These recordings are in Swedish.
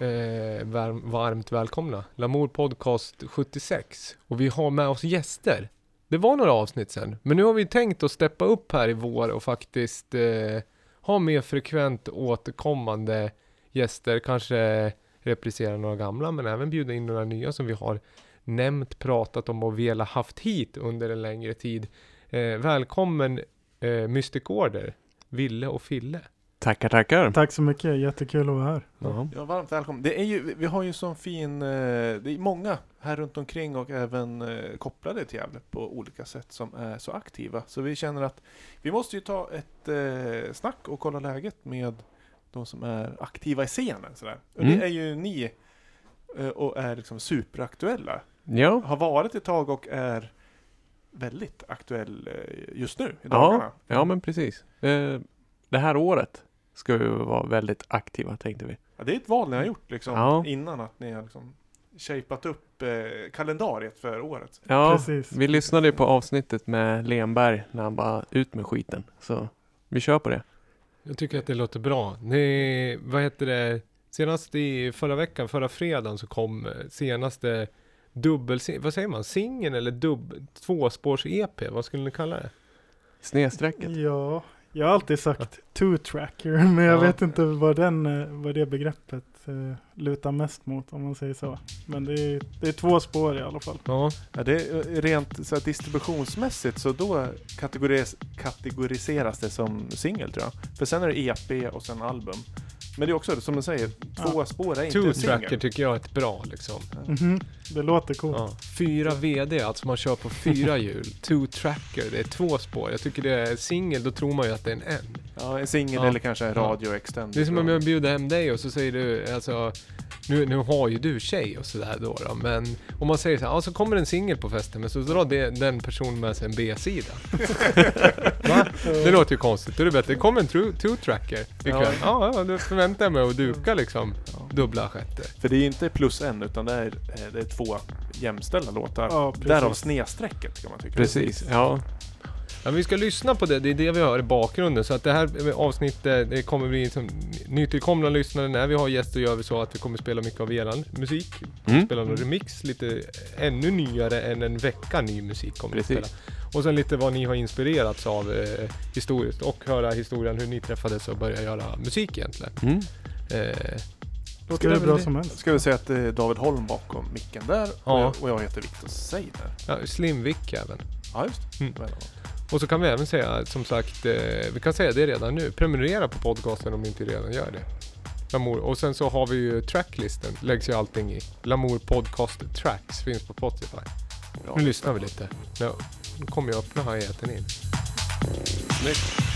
eh, varmt välkomna. Lamour Podcast 76. Och vi har med oss gäster. Det var några avsnitt sen, men nu har vi tänkt att steppa upp här i vår och faktiskt eh, ha mer frekvent återkommande gäster. Kanske reprisera några gamla, men även bjuda in några nya som vi har nämnt, pratat om och velat haft hit under en längre tid. Eh, välkommen eh, Mystic Order, Ville och Fille. Tackar, tackar. Tack så mycket, jättekul att vara här. Ja. Ja, varmt välkommen. Det är ju, vi har ju sån fin, eh, det är många här runt omkring och även eh, kopplade till Gävle på olika sätt som är så aktiva. Så vi känner att vi måste ju ta ett eh, snack och kolla läget med de som är aktiva i scenen. Sådär. Och Mm. det är ju ni och är liksom superaktuella. Ja, Har varit ett tag och är väldigt aktuell just nu i Ja. dagarna. ja men precis. Det här året ska vi vara väldigt aktiva tänkte vi. Ja, det är ett val ni har gjort liksom, Ja. innan att ni har liksom shapat upp eh, kalendariet för året. Ja, Precis. vi lyssnade ju på avsnittet med Lenberg när han bara ut med skiten. Så vi kör på det. Jag tycker att det låter bra. Ni, vad heter det? Senast i förra veckan, förra fredagen så kom eh, senaste dubbel, vad säger man, singen eller dubb, tvåspårs-EP? Vad skulle ni kalla det? Snedstrecket. Ja, jag har alltid sagt two-tracker, men jag Ja. vet inte vad, den, eh, vad det begreppet eh, lutar mest mot om man säger så. Men det är, det är två spår i alla fall. Ja, Ja, det är rent så här, distributionsmässigt så då kategoris kategoriseras det som singel tror jag. För sen är det EP och sen album. Men det är också som du säger, två spår är inte en two-tracker singel. tycker jag är ett bra liksom. Mhm, Det låter coolt. Ja. Fyra VD, alltså man kör på fyra hjul. Two-tracker, det är två spår. Jag tycker det är singel, då tror man ju att det är en N. Ja, en singel Ja. eller kanske en Ja. radio extended. Det är som om jag bjuder hem dig och så säger du, alltså, nu, nu har ju du tjej och sådär då, då men om man säger så här, ja så kommer en singel på festen, men så drar det, den personen med sig en B-sida. Va? Det låter ju konstigt, då är det bättre, det kommer en two- two-tracker ikväll. Ja, ja, då förväntar jag mig att duka liksom dubbla sjätte. För det är inte plus en utan det är, eh, det är två jämställda låtar. Ja, precis. Därav snedstrecket kan man tycka. Precis, ja. Ja, vi ska lyssna på det, det är det vi hör i bakgrunden. Så att det här avsnittet, det kommer bli som nytillkomna lyssnare. När vi har gäster gör vi så att vi kommer spela mycket av eran musik. Mm. Spela någon remix, lite ännu nyare än en vecka ny musik kommer vi Precis. spela. Och sen lite vad ni har inspirerats av eh, historiskt och höra historien hur ni träffades och började göra musik egentligen. Mm. Eh, Låter det bra det? som helst. Ska vi säga att det är David Holm bakom micken där Ja. och, jag, och jag heter Viktor Seiner. ja, Slimvik även. Ja, just det. Mm. Och så kan vi även säga, som sagt, eh, vi kan säga det redan nu. Prenumerera på podcasten om ni inte redan gör det. Lamour. Och sen så har vi ju tracklisten, läggs ju allting i. Lamour Podcast Tracks finns på Spotify. Nu lyssnar vi lite. Nu, kommer jag öppna hi-haten in. Snyggt.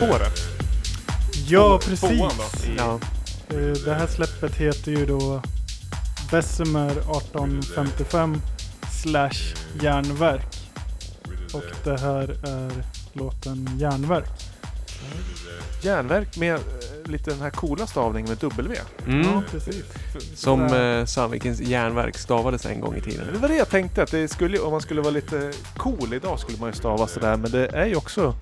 B-spåret? Ja, Två- precis. då, i- Ja, Eh, Det här släppet heter ju då Bessemer 1855 slash järnverk. Och det här är låten Järnverk. Järnverk med eh, lite den här coola stavningen med W. mm. Ja, precis. som eh, Sandvikens järnverk stavades en gång i tiden. Det var det jag tänkte, att det skulle, om man skulle vara lite cool idag skulle man ju stava sådär, men det är ju också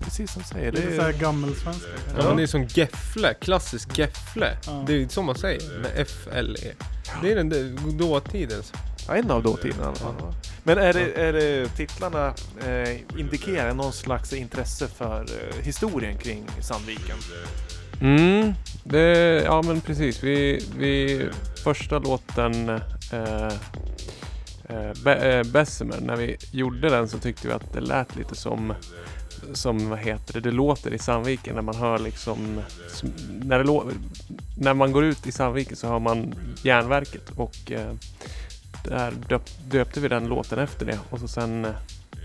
precis som du säger. Det Lite så här är, gammelsvenska. Ja, men det är som Gefle, klassisk Gefle. Ja. Det är ju så man säger, med F-L-E. Det är den där dåtidens. ja, en av dåtiden i alla fall. Men är det, är det titlarna eh, indikerar någon slags intresse för eh, historien kring Sandviken? Mm, det, ja men precis. Vi, vi första låten eh, eh, eh, Bessemer, när vi gjorde den så tyckte vi att det lät lite som som vad heter det, det låter i Sandviken när man hör liksom som- när, det när man går ut i Sandviken så hör man järnverket och eh, där döp, döpte vi den låten efter det och så sen eh,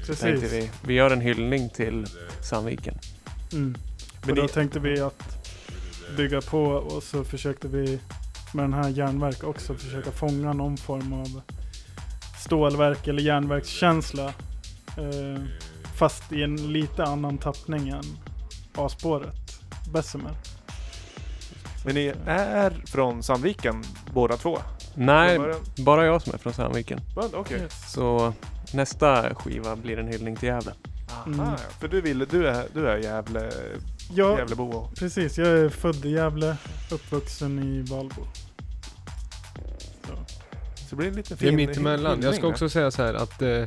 tänkte Precis. vi vi gör en hyllning till Sandviken. Mm. Men då tänkte vi att bygga på och så försökte vi med den här järnverk också försöka fånga någon form av stålverk eller järnverkskänsla. Eh, fast i en lite annan tappning än A-spåret. Bessemer. Men ni är från Sandviken båda två? Nej, bara jag som är från Sandviken. Okej. Så nästa skiva blir en hyllning till Gävle. Aha, Mm. För du, vill, du är, du är Gävle, Ja, Gävlebo precis. Jag är född i Gävle, uppvuxen i Valbo. Så. så blir det en liten Det är fin mittemellan. Jag ska också säga så här att eh,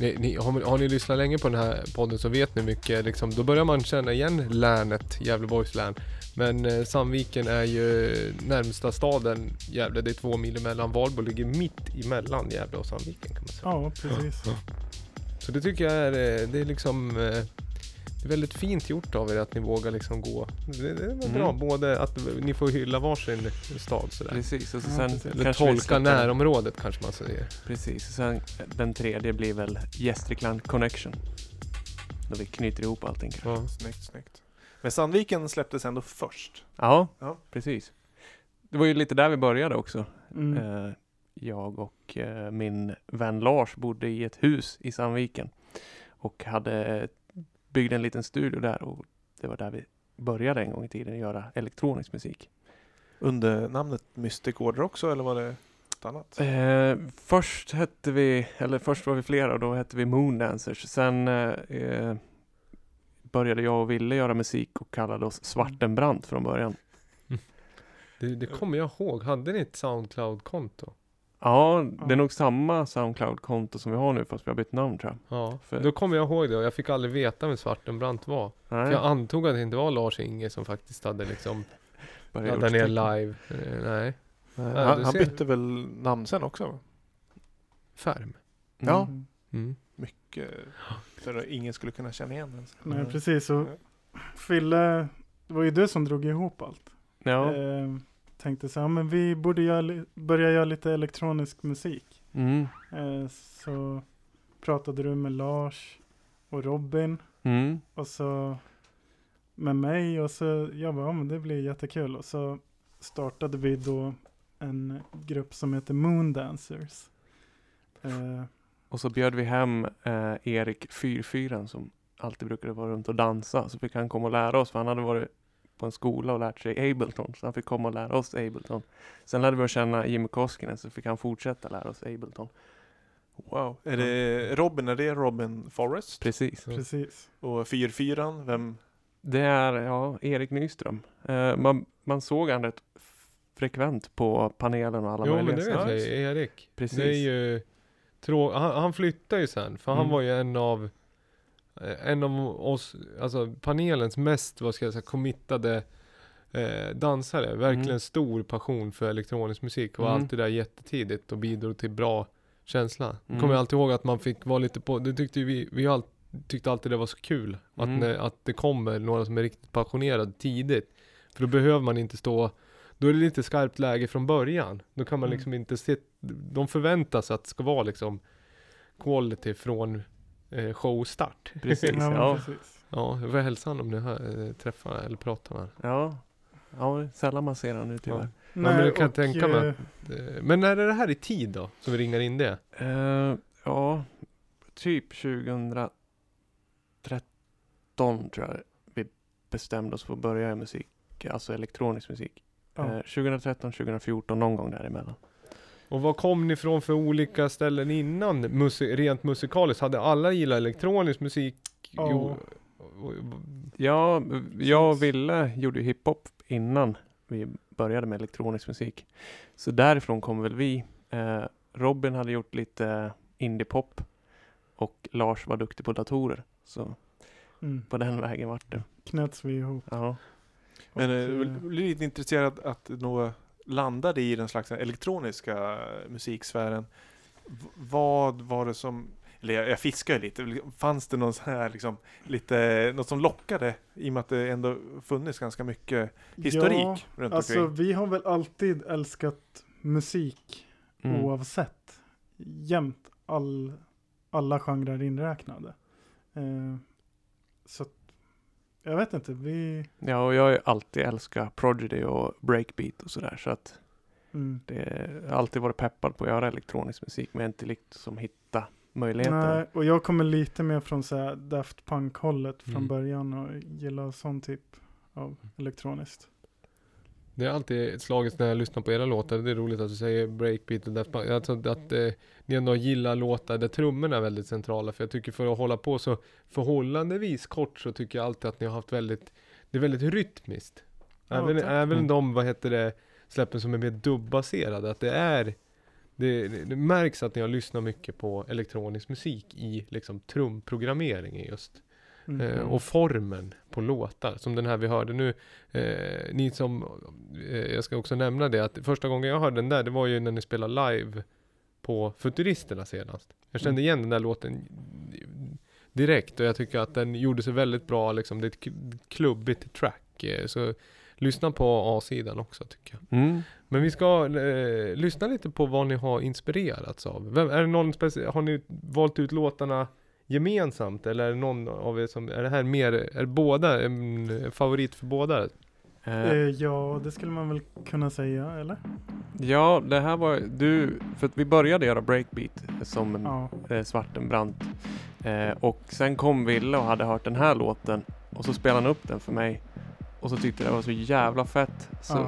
ni, ni, har, har ni lyssnat länge på den här podden så vet ni mycket, liksom, då börjar man känna igen länet, Gävleborgs län. Men eh, Sandviken är ju närmsta staden Gävle, det är två mil emellan. Valbo ligger mitt emellan Gävle och Sandviken kan man säga. Ja, precis. Så det tycker jag är, eh, det är liksom eh, det är väldigt fint gjort av er att ni vågar liksom gå. Det, det är Mm. bra, både att ni får hylla varsin stad sådär. Precis, och så Ja, sen precis. Eller kanske vi tolka närområdet kanske man säger. Precis, och sen den tredje blir väl Gästrikland Connection. Då vi knyter ihop allting kanske. Ja. Snyggt, snyggt. Men Sandviken släpptes ändå först. Ja, Ja. precis. Det var ju lite där vi började också. Mm. Eh, jag och eh, min vän Lars bodde i ett hus i Sandviken och hade byggde en liten studio där och det var där vi började en gång i tiden göra elektronisk musik. Under namnet Mystic Order också, eller var det ett annat? Eh, först hette vi, eller först var vi flera och då hette vi Moondancers. Sen eh, började jag och Ville göra musik och kallade oss Svartenbrandt från början. Det, det kommer jag ihåg. Hade ni ett Soundcloud-konto? Ja, det Ja. är nog samma Soundcloud-konto som vi har nu fast vi har bytt namn tror jag. Ja, För- då kommer jag ihåg det och jag fick aldrig veta vem Svartenbrandt var. För Nej, jag antog att det inte var Lars-Inge som faktiskt hade liksom laddat ner live. Eh, nej, Nej, Ja, han, han bytte väl namn sen också? Färm. Ja. Mm. Mm. Mycket. För att ingen skulle kunna känna igen den. Nej, precis. Och Fille, det var ju du som drog ihop allt. Ja. Eh, tänkte så här, men vi borde göra, börja göra lite elektronisk musik. Mm. Eh, så pratade du med Lars och Robin Mm. och så med mig och så jag bara, ja men det blir jättekul. Och så startade vi då en grupp som heter Moondancers. Eh, Och så bjöd vi hem eh, Erik Fyrfyran som alltid brukade vara runt och dansa. Så fick han komma och lära oss, för han hade varit på en skola och lärt sig Ableton. Så han fick komma och lära oss Ableton. Sen lärde vi att känna Jimmy Koskinen, så fick han fortsätta lära oss Ableton. Wow. Är det Robin, är det Robin Forrest? Precis. Precis. Och 44 vem? Det är, ja, Erik Nyström. Eh, man, man såg han rätt frekvent på panelen och alla Jo men möjliga det vet jag, Erik. Precis. Det är ju trå- han, han flyttade ju sen, för han Mm. var ju en av en av oss, alltså panelens mest, vad ska jag säga, committade eh, dansare. Verkligen Mm. stor passion för elektronisk musik. Var Mm. alltid där jättetidigt och bidrog till bra känsla. Mm. Kommer jag alltid ihåg att man fick vara lite på, det tyckte vi, vi all, tyckte alltid det var så kul. Att, Mm. när, att det kommer några som är riktigt passionerade tidigt. För då behöver man inte stå, då är det lite skarpt läge från början. Då kan man Mm. liksom inte se, de förväntas att det ska vara liksom quality från eh, showstart. Precis, Ja, men ja. precis. Ja, jag får hälsa honom om ni hör, eh, träffar eller pratar med honom. Ja. ja, sällan man ser han nu tyvärr. men det kan jag och, tänka mig. eh, Eh, Men när är det här i tid då? Så vi ringar in det? Eh, ja, typ 2013 tror jag vi bestämde oss för att börja i musik, alltså elektronisk musik. Ja. Eh, 2013, 2014, någon gång däremellan. Och vad kom ni från för olika ställen innan? Musi- rent musikaliskt? Hade alla gillat elektronisk musik? Ja. Jo, Ja, jag och Ville gjorde hiphop innan vi började med elektronisk musik. Så därifrån kom väl vi. Eh, Robin hade gjort lite indiepop och Lars var duktig på datorer. Så Mm. på den vägen vart det. Knöts vi ihop. Ja. Men Och, eh, eh, jag blir lite intresserad att nå landade i den slags elektroniska musiksfären. Vad var det som, eller jag, jag fiskar ju lite, fanns det någon sån här liksom, lite, något som lockade i och med att det ändå funnits ganska mycket historik Ja, runt alltså omkring? vi har väl alltid älskat musik Mm. oavsett. Jämt all, alla genrer inräknade. Eh, så att, jag vet inte, vi... Ja, och jag har ju alltid älskat Prodigy och breakbeat och sådär. Så att Mm. det jag har alltid varit peppad på att göra elektronisk musik. Men jag har inte liksom hitta möjligheterna. Nej, och jag kommer lite mer från så här Daft Punk-hållet från Mm. början och gillar sån typ av elektroniskt. Det är alltid slagits när jag lyssnar på era låtar. Det är roligt att du säger breakbeat och Daft Punk. Alltså att eh, ni ändå gillar låtar där trummorna är väldigt centrala. För jag tycker för att hålla på så förhållandevis kort så tycker jag alltid att ni har haft väldigt, det är väldigt rytmiskt. Ja, Även, tack. även Mm. de, vad heter det, släppen som är mer dubbaserade. Att det är, det, det, märks att ni har lyssnat mycket på elektronisk musik i liksom trumprogrammeringen just. Mm. Eh, och formen på låtar, som den här vi hörde nu. Eh, ni som, eh, jag ska också nämna det, att första gången jag hörde den där, det var ju när ni spelade live på Futuristerna senast. Jag kände Mm. igen den där låten direkt och jag tycker att den gjorde sig väldigt bra, liksom, det är ett klubbigt track. Eh, så lyssna på A-sidan också tycker jag. Mm. Men vi ska eh, lyssna lite på vad ni har inspirerats av. Vem, är det någon speci- har ni valt ut låtarna gemensamt eller är det någon av er som, är det här mer, är båda en favorit för båda? Eh, Eh, ja, det skulle man väl kunna säga, eller? ja, det här var du, för att vi började göra breakbeat som en Ja. eh, Svartenbrandt. Eh, och sen kom Ville och hade hört den här låten och så spelade han upp den för mig. Och så tyckte det var så jävla fett. Så,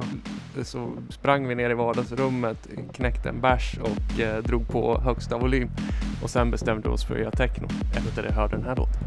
så sprang vi ner i vardagsrummet, knäckte en bärs och eh, drog på högsta volym. Och sen bestämde vi oss för att göra techno efter det hörde den här låten.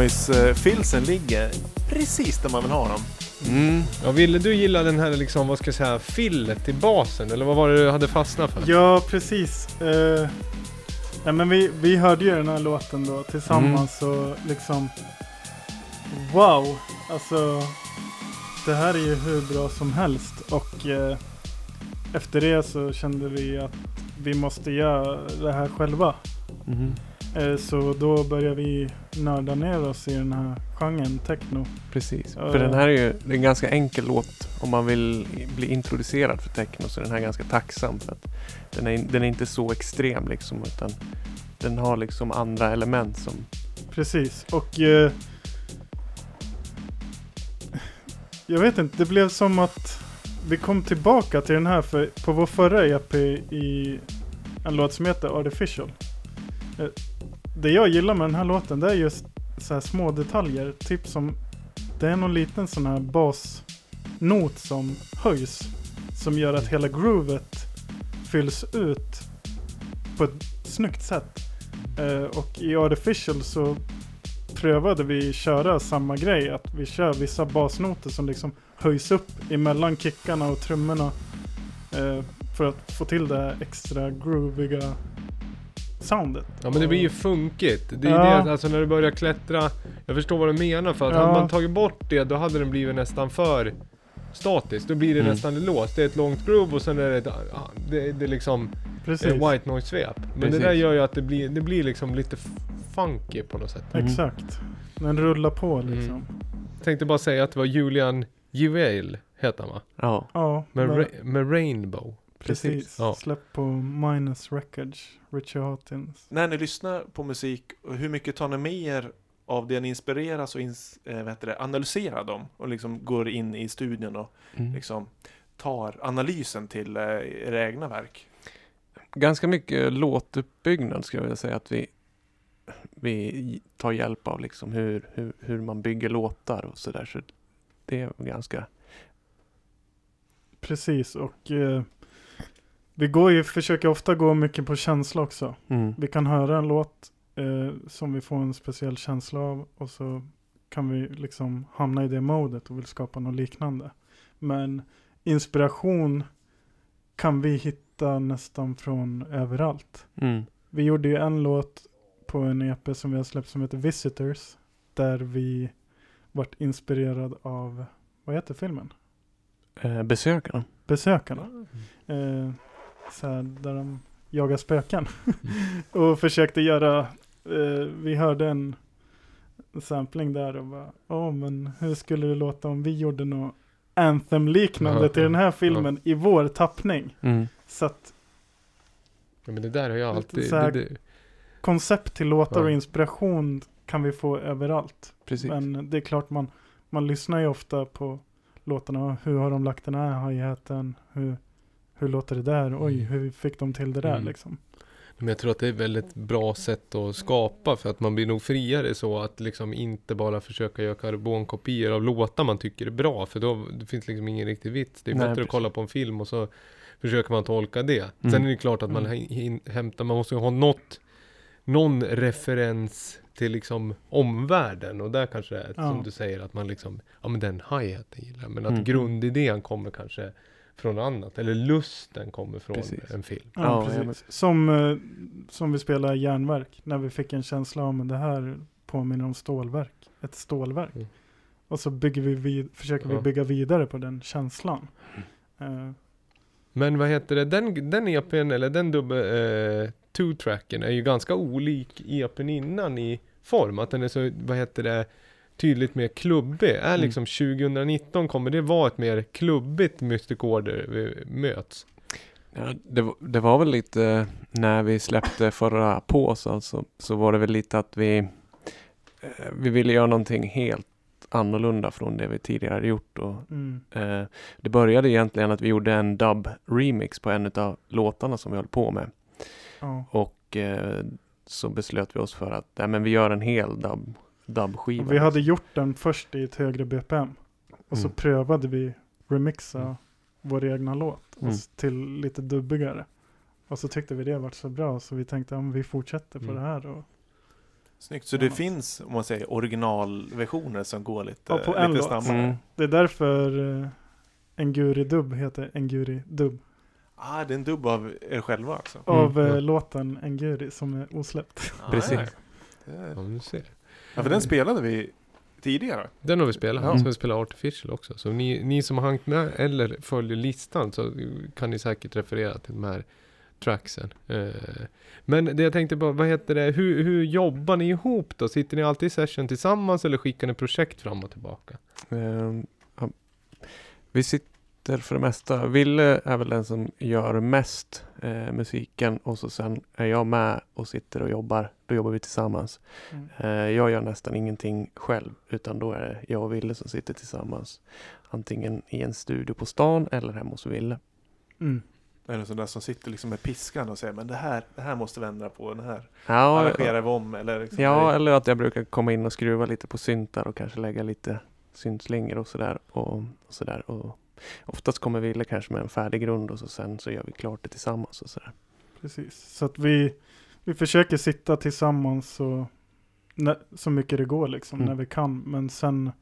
Noise-filsen ligger precis där man vill ha dem. Mm. Ja, ville du gilla den här liksom, vad ska jag säga, fillet i basen? Eller vad var det du hade fastnat för? Ja, precis. Uh, ja, men vi, vi hörde ju den här låten då tillsammans och liksom Wow! Alltså Det här är ju hur bra som helst och eh, efter det så kände vi att vi måste göra det här själva. Mhm. Eh, så då började vi nörda ner oss i den här genren techno. Precis. Ja. För den här är ju är en ganska enkel låt om man vill bli introducerad för techno så är den här ganska tacksam för att den är, den är inte så extrem liksom utan den har liksom andra element som Precis, och eh, jag vet inte, det blev som att vi kom tillbaka till den här för på vår förra EP i en låt som heter Artificial. Det jag gillar med den här låten det är just så här små detaljer, typ som det är någon liten sån här basnot som höjs som gör att hela groovet fylls ut på ett snyggt sätt. Eh, och i Artificial så prövade vi köra samma grej. Att vi kör vissa basnoter som liksom höjs upp emellan kickarna och trummorna. Eh, för att få till det här extra grooviga soundet. Ja men det blir ju funkigt. Det är Ja. det, alltså när du börjar klättra. Jag förstår vad du menar för att Ja. hade man tagit bort det då hade den blivit nästan för statisk. Då blir det Mm. nästan låst. Det är ett långt groove och sen är det ett, ja, det, det är liksom Precis. eh, white noise svep. Men Precis. det där gör ju att det blir, det blir liksom lite funky på något sätt. Mm. Exakt. Den rullar på liksom. Jag tänkte bara säga att det var Julian Juel, heter han va? ja, Ja, Med, men- Ra- med Rainbow. Precis. Ja. Släpp på Minus Records, Richard Hawtins. När ni lyssnar på musik, hur mycket tar ni med er av det ni inspireras och ins, eh, det, analyserar dem? Och liksom går in i studion och mm. liksom tar analysen till eh, era egna verk? ganska mycket låtuppbyggnad skulle jag vilja säga att vi vi tar hjälp av liksom hur, hur, hur man bygger låtar och sådär. Så det är ganska Precis, och eh, vi går ju, försöker ofta gå mycket på känsla också. mm. Vi kan höra en låt eh, som vi får en speciell känsla av och så kan vi liksom hamna i det modet och vill skapa något liknande. Men inspiration kan vi hitta nästan från överallt. Mm. Vi gjorde ju en låt på en EP som vi har släppt som heter Visitors. Där vi vart inspirerad av, vad heter filmen? Eh, besökarna. Besökarna. Eh, så här, där de jagar spöken. och försökte göra, eh, vi hörde en sampling där och bara, åh men hur skulle det låta om vi gjorde något Anthem-liknande till den här filmen i vår tappning. Mm. Så att Ja, men det där har jag alltid... här- det, det, koncept till låtar Ja. och inspiration kan vi få överallt. Precis. Men det är klart man, man lyssnar ju ofta på låtarna. Hur har de lagt den här hi-haten? Hur, hur låter det där? Oj, Mm. hur fick de till det där Mm. liksom? Men jag tror att det är ett väldigt bra sätt att skapa för att man blir nog friare så att liksom inte bara försöka göra karbonkopior av låtar man tycker är bra för då det finns liksom ingen riktig vits. Det är Nej, bättre att precis. kolla på en film och så försöker man tolka det. Mm. Sen är det klart att man Mm. hämtar, man måste ju ha något, någon referens till liksom omvärlden och där kanske det är Ja. som du säger att man liksom, ja men den hi-haten gillar men att Mm. grundidén kommer kanske från annat eller lusten kommer från Precis. en film. Ja, Ja, precis. men- Som, eh, som vi spelar järnverk. När vi fick en känsla om det här påminner om stålverk. Ett stålverk. Mm. Och så bygger vi vid, försöker vi Ja. bygga vidare på den känslan. Eh, Men vad heter det, den, den EPn eller den dubbel, eh, two-tracken är ju ganska olik EPn innan i form. Att den är så, vad heter det, tydligt mer klubbig. Är Mm. liksom 2019, kommer det vara ett mer klubbigt Mystic Order vi möts? Ja, det, var- det var väl lite när vi släppte förra på oss alltså, så var det väl lite att vi eh, vi ville göra någonting helt annorlunda från det vi tidigare hade gjort och mm. eh, det började egentligen att vi gjorde en dub remix på en av låtarna som vi höll på med ja. och eh, så beslöt vi oss för att nej, men vi gör en hel dub dubskiva. Och vi hade gjort den först i ett högre BPM. Och så Mm. prövade vi remixa Mm. vår egna låt Mm. till lite dubbigare. Och så tyckte vi det vart så bra så vi tänkte att vi fortsätter på Mm. det här. Och Snyggt. Så det Annars. finns, om man säger, originalversioner som går lite, Ja, på en lite snabbare? Mm. Det är därför uh, Enguri Dub heter Enguri Dub. Ah, det är en dubb av er själva alltså? Av ja. låten Enguri som är osläppt. Precis. Ah, ja. Det- Ja, du ser. Ja, för den spelade vi tidigare. Den har vi spelat. Ja. Så vi spelar Artificial också. Så ni, ni som har hängt med eller följer listan så kan ni säkert referera till de här tracksen. Eh, men det jag tänkte bara, vad heter det, hur, hur jobbar ni ihop då? Sitter ni alltid i session tillsammans eller skickar ni projekt fram och tillbaka? Ja. Vi sitter för det mesta. Ville är väl den som gör mest eh, musiken och så sen är jag med och sitter och jobbar. Då jobbar vi tillsammans. Mm. Eh, jag gör nästan ingenting själv utan då är det jag och Ville som sitter tillsammans. Antingen i en studio på stan eller hemma hos Ville. Mm. Eller sån där som sitter liksom med piskan och säger men det här, det här måste vi ändra på, det här Ja, arrangerar vi om eller liksom, ja, eller att jag brukar komma in och skruva lite på syntar och kanske lägga lite syntslingor och sådär. Och, och sådär. Och oftast kommer Ville kanske med en färdig grund och så sen så gör vi klart det tillsammans och sådär. Precis. Så att vi, vi försöker sitta tillsammans så, när, så mycket det går liksom, Mm. när vi kan. Men sen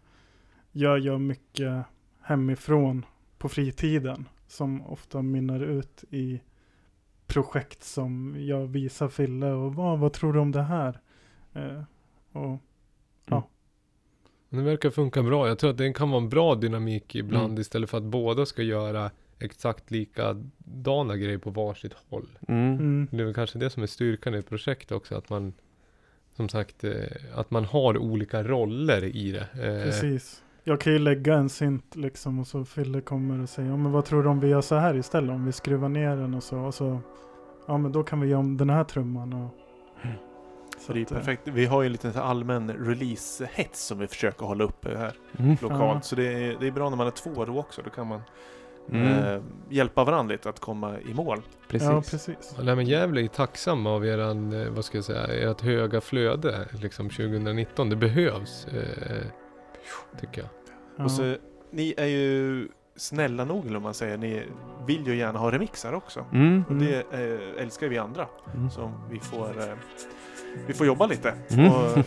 gör jag mycket hemifrån på fritiden. Som ofta mynnar ut i projekt som jag visar Fille och vad, vad tror du om det här? Eh, och Men Det verkar funka bra. Jag tror att det kan vara en bra dynamik ibland Mm. istället för att båda ska göra exakt likadana grejer på varsitt håll. Mm. mm, Det är väl kanske det som är styrkan i ett projekt också, att man som sagt, eh, att man har olika roller i det. Eh, precis. Jag kan ju lägga en synt liksom och så Fille kommer och säger ja men vad tror du om vi gör så här istället? Om vi skruvar ner den och så. Och så ja men då kan vi göra om den här trumman. Och, Så det är eh, perfekt. Vi har ju en liten allmän release-hets som vi försöker hålla uppe här Mm. lokalt. Så det är, det är bra när man är två då också. Då kan man Mm. eh, hjälpa varandra lite att komma i mål. Precis. Ja, precis. Ja, nej, men Gävle är tacksamma av eran, eh, vad ska jag säga, ert höga flöde liksom 2019. Det behövs, eh, tycker jag. Ja. Och så, ni är ju snälla nog eller om man säger. Ni vill ju gärna ha remixar också. Mm. Och det eh, älskar vi andra. Mm. Så vi får, eh, vi får jobba lite Mm. och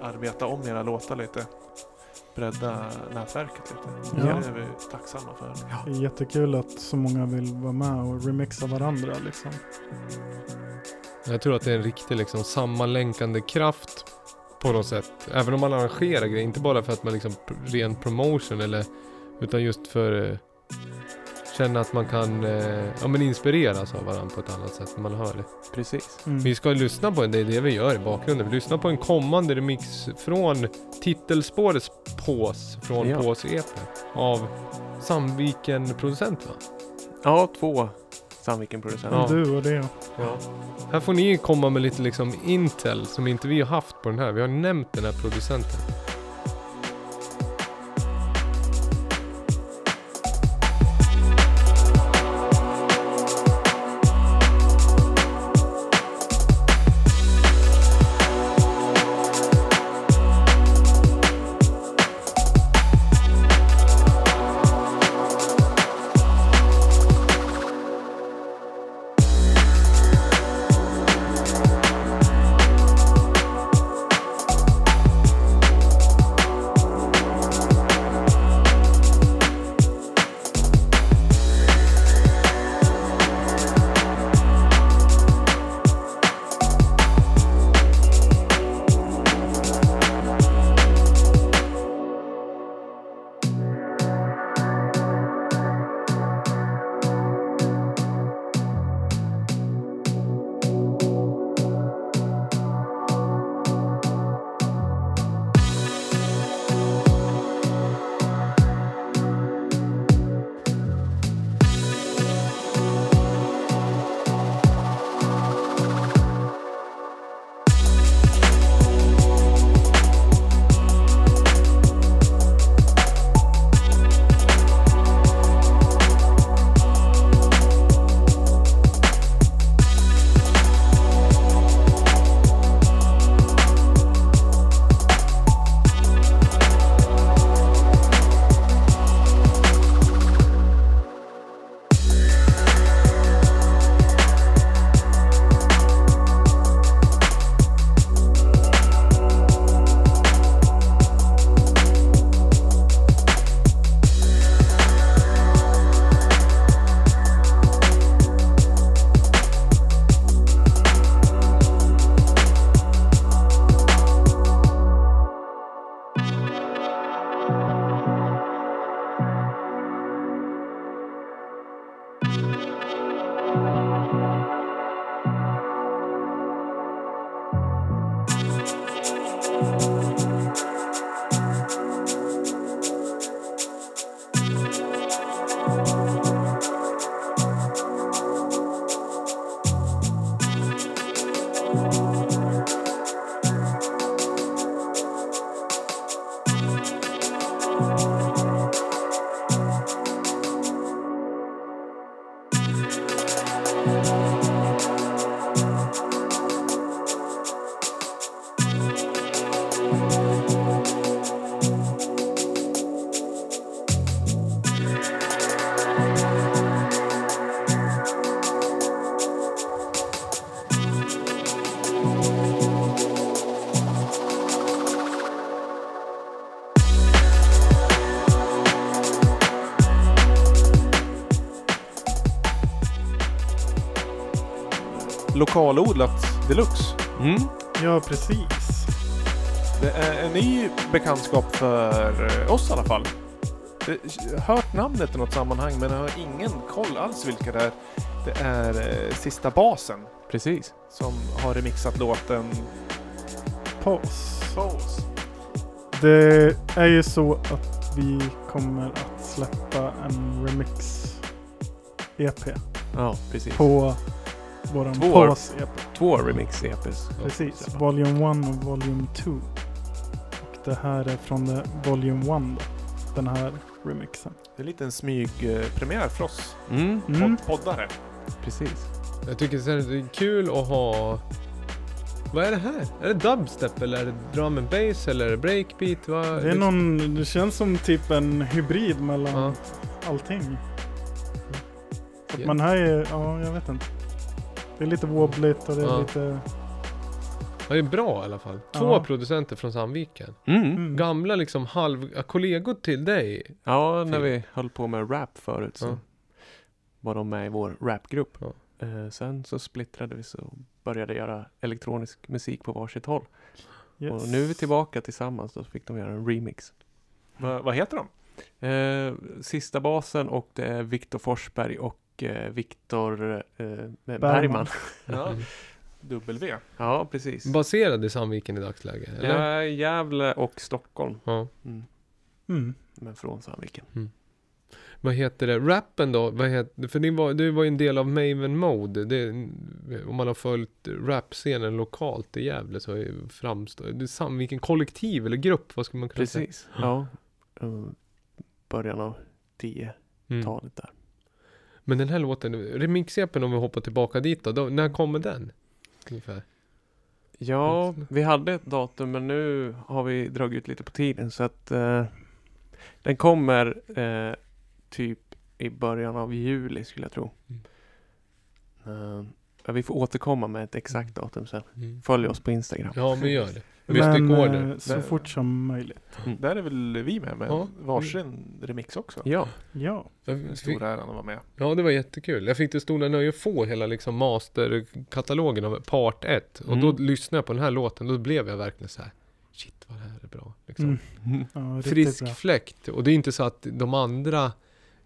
arbeta om era låtar lite. Bredda nätverket lite. Ja. Det är vi tacksamma för. Det är jättekul att så många vill vara med och remixa varandra liksom. Jag tror att det är en riktig liksom sammanlänkande kraft på något sätt. Även om man arrangerar grejer, inte bara för att man liksom pr- ren promotion eller utan just för eh, känna att man kan eh, ja, men inspireras av varandra på ett annat sätt när man hör det. Precis. Mm. Vi ska lyssna på en, det är det vi gör i bakgrunden. Vi lyssnar på en kommande remix från titelspårets Pås från Ja. Pås EP av Sandviken producent va? Ja, två Sandviken-producenter. Ja. Du och det. Ja. Här får ni komma med lite liksom intel som inte vi har haft på den här. Vi har nämnt den här producenten. Lokalodlat deluxe. Mm. Ja, precis. Det är en ny bekantskap för oss i alla fall. Jag har hört namnet i något sammanhang men jag har ingen koll alls vilka det är. Det är eh, Sista Basen Precis. som har remixat låten Paus. Pose. Det är ju så att vi kommer att släppa en remix EP Ja, precis. på våran Två. Paus EP. Två remix-EPs. Precis. Volume 1 och Volume 2. Och det här är från the Volume 1 då. Den här remixen. Det är en liten smygpremiär för oss Mm, Mm. pod- poddare. precis. Jag tycker så här, det är kul att ha... Vad är det här? Är det dubstep eller är det drum and bass eller är det breakbeat? Vad, Det är någon, det känns som typ en hybrid mellan Ja. allting. Så att Ja. man hör ju, ja jag vet inte. Det är lite wobbligt och det är Ja. lite... Ja, det är bra i alla fall. Två Ja. producenter från Sandviken. Mm. Mm. Gamla liksom halv... kollegor till dig. Ja, när vi höll på med rap förut så Ja. var de med i vår rapgrupp. Ja. Eh, sen så splittrade vi så och började göra elektronisk musik på varsitt håll. Yes. Och nu är vi tillbaka tillsammans. Då fick de göra en remix. Va, vad heter de? Eh, sista basen och det är Viktor Forsberg och eh, Viktor eh, Bergman. Ja. Mm. W. Ja, precis. Baserad i Sandviken i dagsläget? Eller? Ja, Gävle och Stockholm. Ja. Mm. Mm. Men från Sandviken. Vad heter det? Rappen då? Vad heter, för det var, det var ju en del av Maven Mode. Det, om man har följt rapscenen lokalt i Gävle så framstår det är Sandviken kollektiv eller grupp, vad ska man kunna säga? Precis. Ja. Eh, början av 10-talet Mm. där. Men den här låten, remix-EPn om vi hoppar tillbaka dit då, då, när kommer den? Ungefär. Ja, vi hade ett datum men nu har vi dragit ut lite på tiden så att eh, den kommer eh, typ i början av juli skulle jag tro. Eh, ja, vi får återkomma med ett exakt datum sen. Mm. Följ oss på Instagram. Ja, men gör det. Mystic Men Order. eh, så Där- fort som möjligt. Där är väl vi med med Ja. varsin remix också. Ja, Ja. Jag En fick- stor äran att vara med. Ja, det var jättekul. Jag fick det stora nöje att få hela liksom masterkatalogen av part 1. Och då Mm. lyssnade jag på den här låten, då blev jag verkligen så här. Shit vad det här är bra. Liksom. Mm. Ja, riktigt Frisk bra. fläkt. Och det är inte så att de andra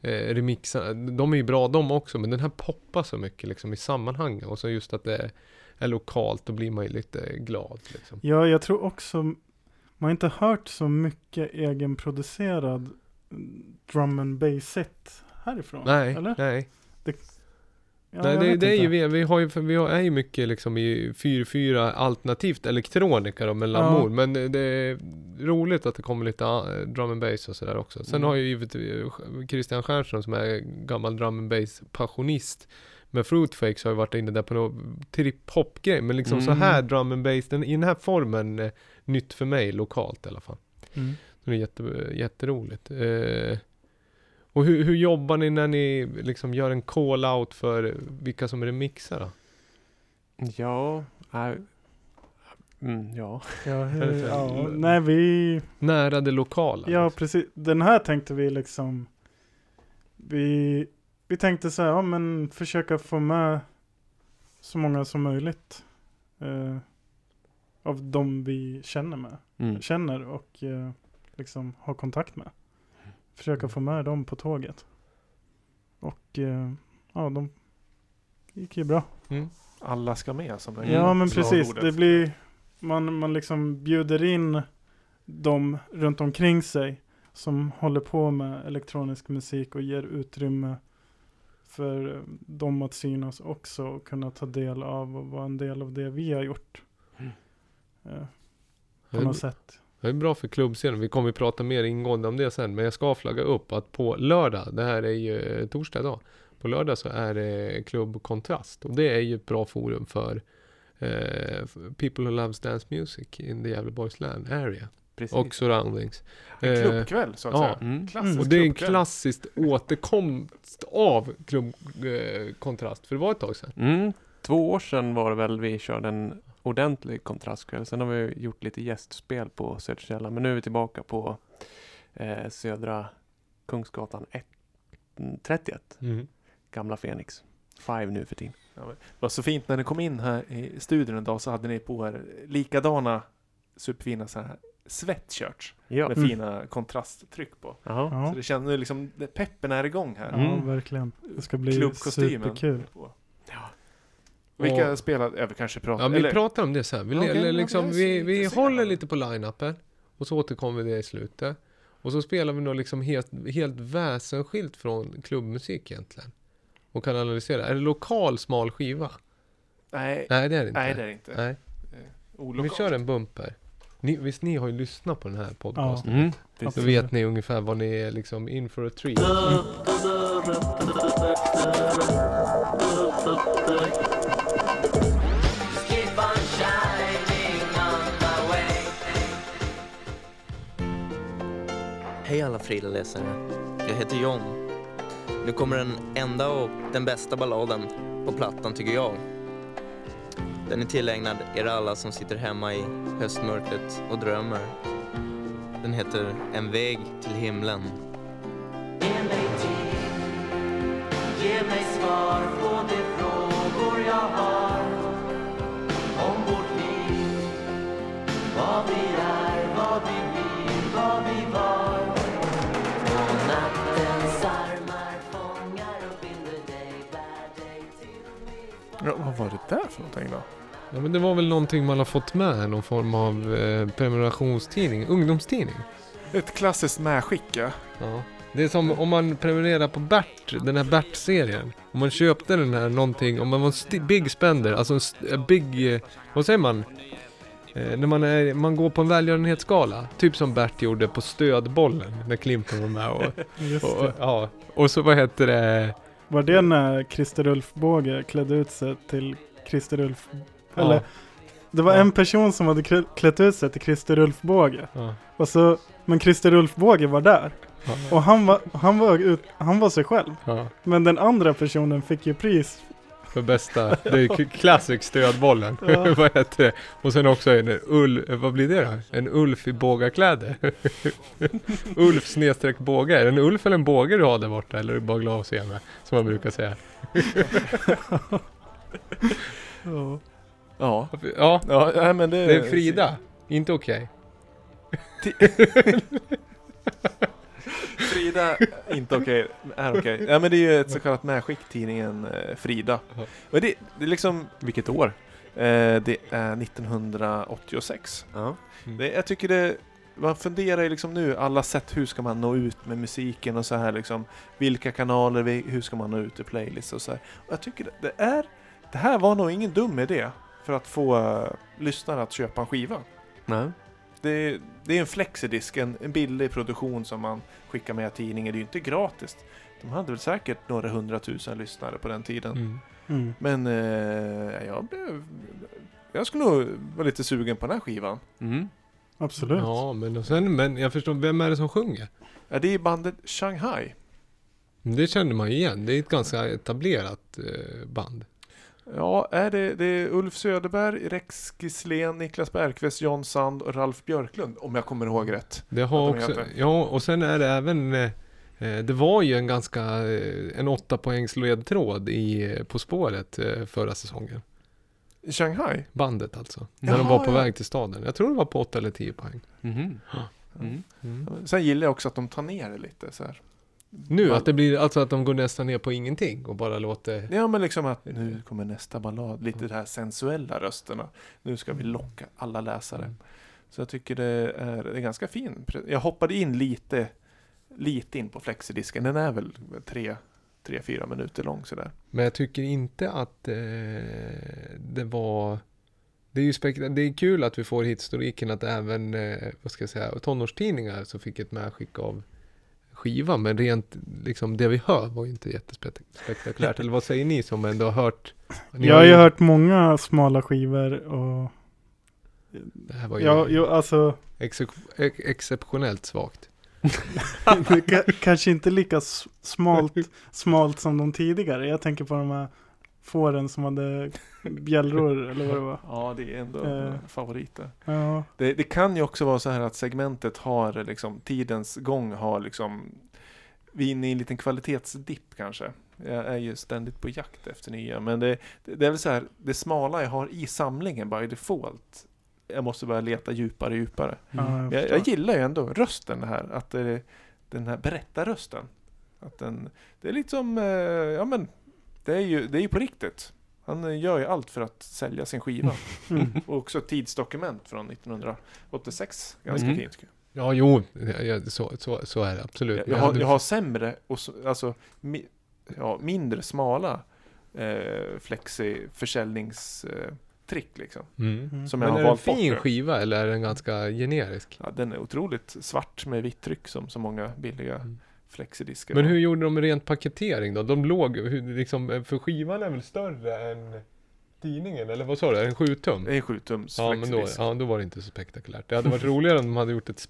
eh, remixarna, de är ju bra de också, men den här poppar så mycket liksom i sammanhanget. Och så just att det är, lokalt, då blir man ju lite glad liksom. Ja, jag tror också man har inte hört så mycket egenproducerad drum and bass set härifrån. Nej, Eller? nej. Ja, nej det, det är ju, vi, vi, har ju, vi har, är ju mycket liksom i 4-4 alternativt elektronika då med Lamour. Ja. Men det, det är roligt att det kommer lite ah, drum and bass och sådär också. Sen Mm. har ju givetvis Christian Stjernström som är gammal drum and bass passionist med Fruitfakes har ju varit inne där på någon trip-hop-grej. Men liksom så Mm. här drum and bass, den, i den här formen, eh, nytt för mig lokalt i alla fall. Mm. Det är jätte, jätteroligt. Eh, och hur, hur jobbar ni när ni liksom gör en call-out för vilka som remixar då? ja, äh, mm, ja. Ja, så- ja, nej vi, Nära det lokala? ja liksom. precis. Den här tänkte vi liksom, vi, vi tänkte så här, ja men försöka få med så många som möjligt. Eh, av de vi känner med. Mm. känner och eh, liksom har kontakt med. Försöka få med dem på tåget. Och eh, ja, de gick ju bra. Mm. Alla ska med som är Ja, men precis. Det blir, man, man liksom bjuder in dem runt omkring sig som håller på med elektronisk musik och ger utrymme för eh, dem att synas också och kunna ta del av och vara en del av det vi har gjort. Mm. Eh, Det på är- något sätt. Det är bra för klubbscenen. Vi kommer att prata mer ingående om det sen. Men jag ska flagga upp att på lördag, det här är ju eh, torsdag idag. På lördag så är det Klubb Kontrast. Och det är ju ett bra forum för eh, people who loves dance music in the Gävleborgs land area. Precis. Och surroundings. En Eh, klubbkväll så att ja. säga. Mm. Klassisk Och det är en klassiskt återkomst av Klubb eh, Kontrast. För det var ett tag sedan. Mm. Två år sedan var det väl vi körde en ordentlig kontrastkväll. Sen har vi gjort lite gästspel på Söderkälla. Men nu är vi tillbaka på eh, Södra Kungsgatan 1, mm, 31. Mm. Gamla Fenix. Five nu för tiden. Det var så fint när ni kom in här i studion en dag så hade ni på er likadana superfina så här sweatshirts Ja. med Mm. fina kontrasttryck på. Jaha. Ja, Så det känns nu liksom, det- peppen är igång här. ja Mm. verkligen. Det ska bli superkul. På. Ja. Vilka Och- spelar, ja vi kanske pratar, Ja, vi eller pratar om det sen. Vi, ja, liksom, vi, så vi håller lite på line-upen och så återkommer vi det i slutet. Och så spelar vi nog liksom helt, helt väsensskilt från klubbmusik egentligen. Och kan analysera. Är det lokal smal skiva? nej, Nej det är det inte. nej det är det inte. Nej. Vi Olokalt. kör en bumper. Ni, visst ni har ju lyssnat på den här podcasten? Mm. Då Absolut. vet ni ungefär vad ni är liksom in for a treat. Hej alla Frida-läsare. Jag heter John. Nu kommer den enda och den bästa balladen på plattan tycker jag. Den är tillägnad er alla som sitter hemma i höstmörkret och drömmer. Den heter En väg till himlen. Ge mig tid, ge mig svar på de frågor jag har om vårt liv. Vad vi är, vad vi blir, vad vi var. Och nattens armar fångar och binder dig, bär dig till mitt Ja, vad var det där för någonting då? Ja men det var väl någonting man har fått med, någon form av eh, prenumerationstidning, ungdomstidning. Ett klassiskt medskick ja. Ja. Det är som om man prenumererar på Bert, den här Bert-serien. Om man köpte den här någonting, om man var en sti- big spender, alltså en st- big, eh, vad säger man? Eh, när man, är, man går på en välgörenhetsgala, typ som Bert gjorde på stödbollen, när Klimpen var med och, och, och ja. Och så vad heter det? Var det när Christer Ulf Båge klädde ut sig till Christer Ulf? Eller, det var en person som hade klä- klätt ut sig till Christer Ulf Båge. ja, Och så, men Christer Ulf Båge var där. Och han var, han var, ut, han var sig själv. Men den andra personen fick ju pris. För bästa, det är classic stödbollen. Ja. vad heter det? Och sen också en ull, vad blir det då? En Ulf i bågakläder. Ulf snedstreck båge. Är det en Ulf eller en båge du har där borta? Eller är det bara glad att se mig? Som man brukar säga. Ja. Ja. Ja, Ja, nej, men det, det är Frida. Inte okej. Frida, inte okej, är okej. Ja men det är ju ett så kallat medskick, tidningen eh, Frida. Men det, det är liksom, Vilket år? eh, det är 1986. Ja. Det, jag tycker det, man funderar ju liksom nu, alla sätt hur ska man nå ut med musiken och så här liksom. Vilka kanaler, vi- hur ska man nå ut i playlist och så här. Och jag tycker det, det är, det här var nog ingen dum idé för att få uh, lyssnare att köpa en skiva. Nej. Det, det är en flexidisk, en, en billig produktion som man skickar med tidningen. Det är ju inte gratis. De hade väl säkert några hundratusen lyssnare på den tiden. Mm. Mm. Men eh, jag blev... Jag skulle nog vara lite sugen på den här skivan. Mm. Absolut. Ja, men, och sen, men jag förstår, vem är det som sjunger? Ja, det är bandet Shanghai. Det känner man ju igen. Det är ett ganska etablerat eh, band. Ja, är det, det är Ulf Söderberg, Rex Gislén, Niklas Bergqvist, John Sand och Ralf Björklund. Om jag kommer ihåg rätt. Det har de också, heter. ja och sen är det även eh, eh, det var ju en ganska, eh, en åtta poängs ledtråd i På spåret förra säsongen. Shanghai? Bandet alltså. När de Jaha, var på ja. väg till staden. Jag tror det var på åtta eller tio poäng. Mhm. Mm. Mm. Sen gillar jag också att de tar ner det lite så här. Nu, att det blir alltså att de går nästan ner på ingenting och bara låter... Ja men liksom att nu kommer nästa ballad, lite de här sensuella rösterna. Nu ska vi locka alla läsare. Mm. Så jag tycker det är, det är ganska fin. Jag hoppade in lite, lite in på flexidisken. Den är väl tre, tre, fyra minuter lång sådär. Men jag tycker inte att eh, det var... Det är ju spek- det är kul att vi får historiken att även, eh, vad ska jag säga, tonårstidningar så fick ett medskick av skiva. Men rent, liksom det vi hör var ju inte jättespektakulärt. Eller vad säger ni som ändå har hört? Ni Jag har ju hört många smala skivor och Det här var ju ja, jo, alltså excep- ex- exceptionellt svagt. kanske inte lika smalt, smalt som de tidigare. Jag tänker på de här fåren som hade bjällror eller vad det var. Ja, det är ändå Eh. favoriter. Ja, Det, det kan ju också vara så här att segmentet har liksom, tidens gång har liksom vi är inne i en liten kvalitetsdipp kanske. Jag är ju ständigt på jakt efter nya, men det, det, är väl så här, det smala jag har i samlingen by default. Jag måste börja leta djupare och djupare. Ja, jag Jag, gillar ju ändå rösten här, att det, den här berättarrösten. Att den, det är lite som, eh, ja men, det är ju, det är ju på riktigt. Han gör ju allt för att sälja sin skiva. Mm. Och också ett tidsdokument från 1986. Ganska Mm. fint. Ja, jo, ja, så, så, så är det absolut. Jag, jag, har, jag har sämre, och så, alltså mi, ja, mindre smala eh, flexi försäljningstrick eh, liksom. Mm. Mm. Som jag Men har är det en bort. fin nu. skiva eller är den ganska generisk? Ja, den är otroligt svart med vitt tryck som så många billiga Mm. Flexidiskar. Men hur gjorde de rent paketering då? De låg, liksom, för skivan är väl större än tidningen? Eller vad sa du? En 7 tum? En 7 tums Ja, men då, ja, då var det inte så spektakulärt. Det hade varit roligare om de hade gjort ett,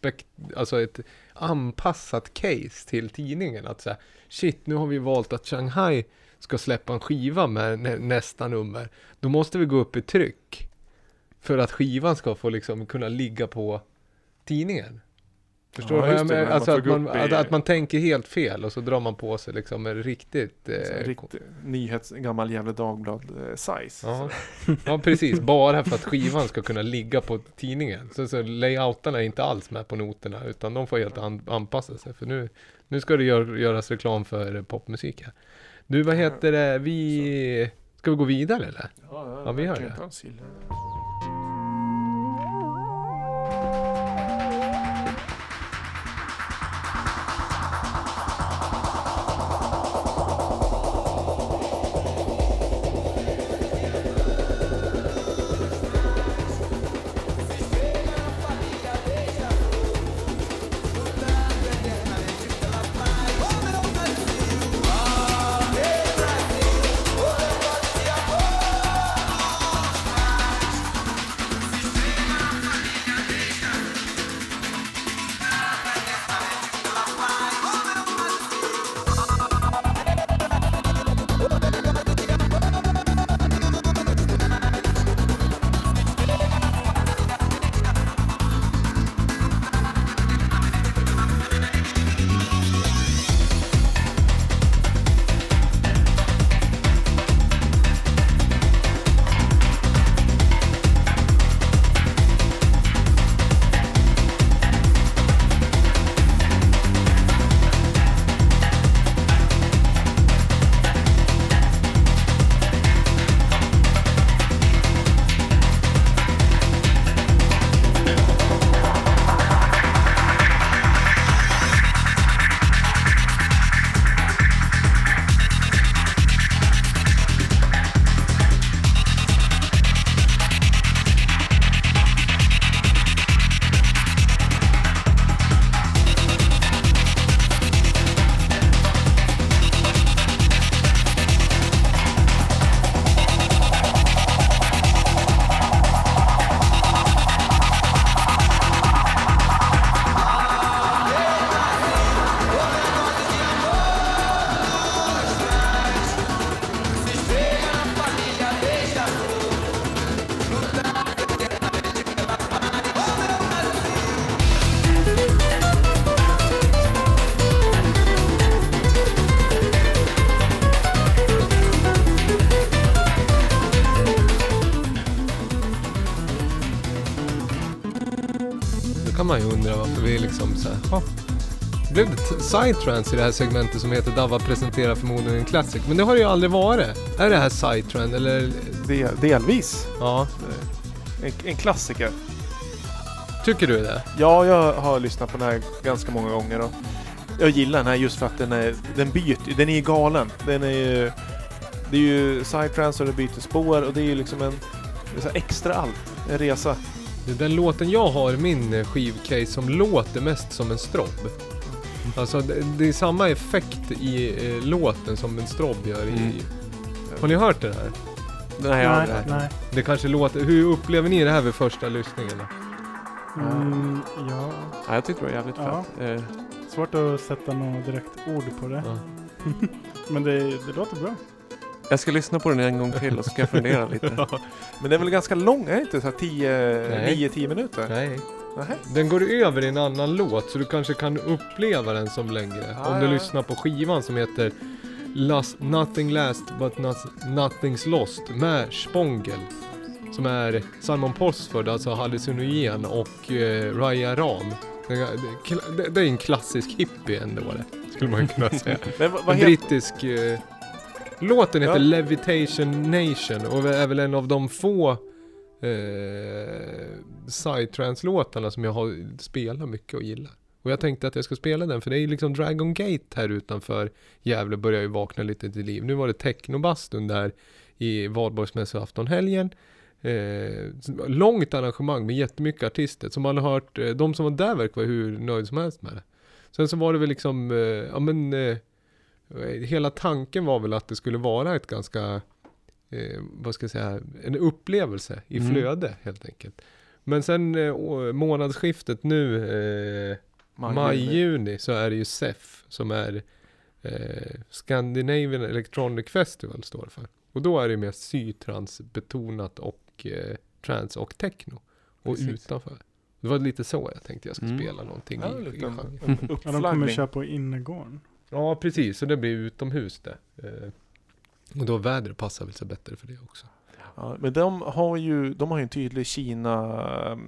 alltså ett anpassat case till tidningen. Att säga, shit, nu har vi valt att Shanghai ska släppa en skiva med nä, nästa nummer. Då måste vi gå upp i tryck. För att skivan ska få liksom kunna ligga på tidningen. Förstår Ja, du det, men man Alltså att man, i- att, att man tänker helt fel och så drar man på sig liksom en riktigt... Så en Eh, riktig nyhets, gammal Gefle Dagblad eh. Ja. ja, precis. Bara för att skivan ska kunna ligga på tidningen. Så, så layoutarna är inte alls med på noterna, utan de får helt an, anpassa sig. För nu, nu ska det gör, göras reklam för eh, popmusik här. Du, vad heter det? Vi... Ska vi gå vidare eller? Ja, Ja, vi gör det. Liksom så här, "Ha, blev det sidetrans i det här segmentet som heter Dava presenterar förmodligen en classic. Men det har det ju aldrig varit. Är det här sidetrend eller? Del, delvis. Ja, En, en klassiker. tycker du det? Ja, jag har lyssnat på den här ganska många gånger och jag gillar den här just för att den är, den byter, den är ju galen. Den är ju, det är ju sidetrans och det byter spår och det är ju liksom en, extra allt. En resa. Den låten jag har i min eh, skivcase som låter mest som en strobb. Alltså det, det är samma effekt i eh, låten som en strobb gör i... Mm. Har ni hört det här? Nej, jag har Nej, aldrig- nej. Det kanske låter... Hur upplever ni det här vid första lyssningen? Mm, ja, Ja, jag tyckte det var jävligt Ja. fett. Eh, svårt att sätta något direkt ord på det. Ja. Men det, det låter bra. Jag ska lyssna på den en gång till och så ska jag fundera lite. Men det är väl ganska lång, är det inte så här 10, Nej. 9-10 minuter? Nej. Nähä. Den går över i en annan låt så du kanske kan uppleva den som längre. Ah, om du ja. lyssnar på skivan som heter Last, Nothing Last But not, Nothing's Lost med Spongel. Som är Simon Posford, alltså hallucinogen och eh, Raya Ram. Det, det, det är en klassisk hippie ändå det, skulle man kunna säga. Men vad, vad En brittisk... Eh, låten heter Ja. Levitation Nation och är väl en av de få eh, psytrance-låtarna som jag har spelat mycket och gillar. Och jag tänkte att jag ska spela den för det är ju liksom Dragon Gate här utanför Gävle börjar ju vakna lite till liv. Nu var det technobastun där i Valborgsmässoafton helgen. Eh, långt arrangemang med jättemycket artister. Som man har hört, eh, de som var där verkar vara hur nöjd som helst med det. Sen så var det väl liksom, eh, ja men eh, Hela tanken var väl att det skulle vara ett ganska, eh, vad ska jag säga, en upplevelse i Mm. flöde helt enkelt. Men sen eh, månadsskiftet nu, eh, maj-juni, så är det ju SEF som är eh, Scandinavian Electronic Festival står det för. Och då är det mer sytrans-betonat och eh, trans och techno. Och Precis. utanför. Det var lite så jag tänkte jag skulle Mm. spela någonting Ja, i, i genren. en Ja, de kommer köra på innergården. Ja, precis. Så det blir utomhus det. Eh, och då vädret passar väl sig bättre för det också. Ja, men de har ju, de har ju en tydlig Kina-tema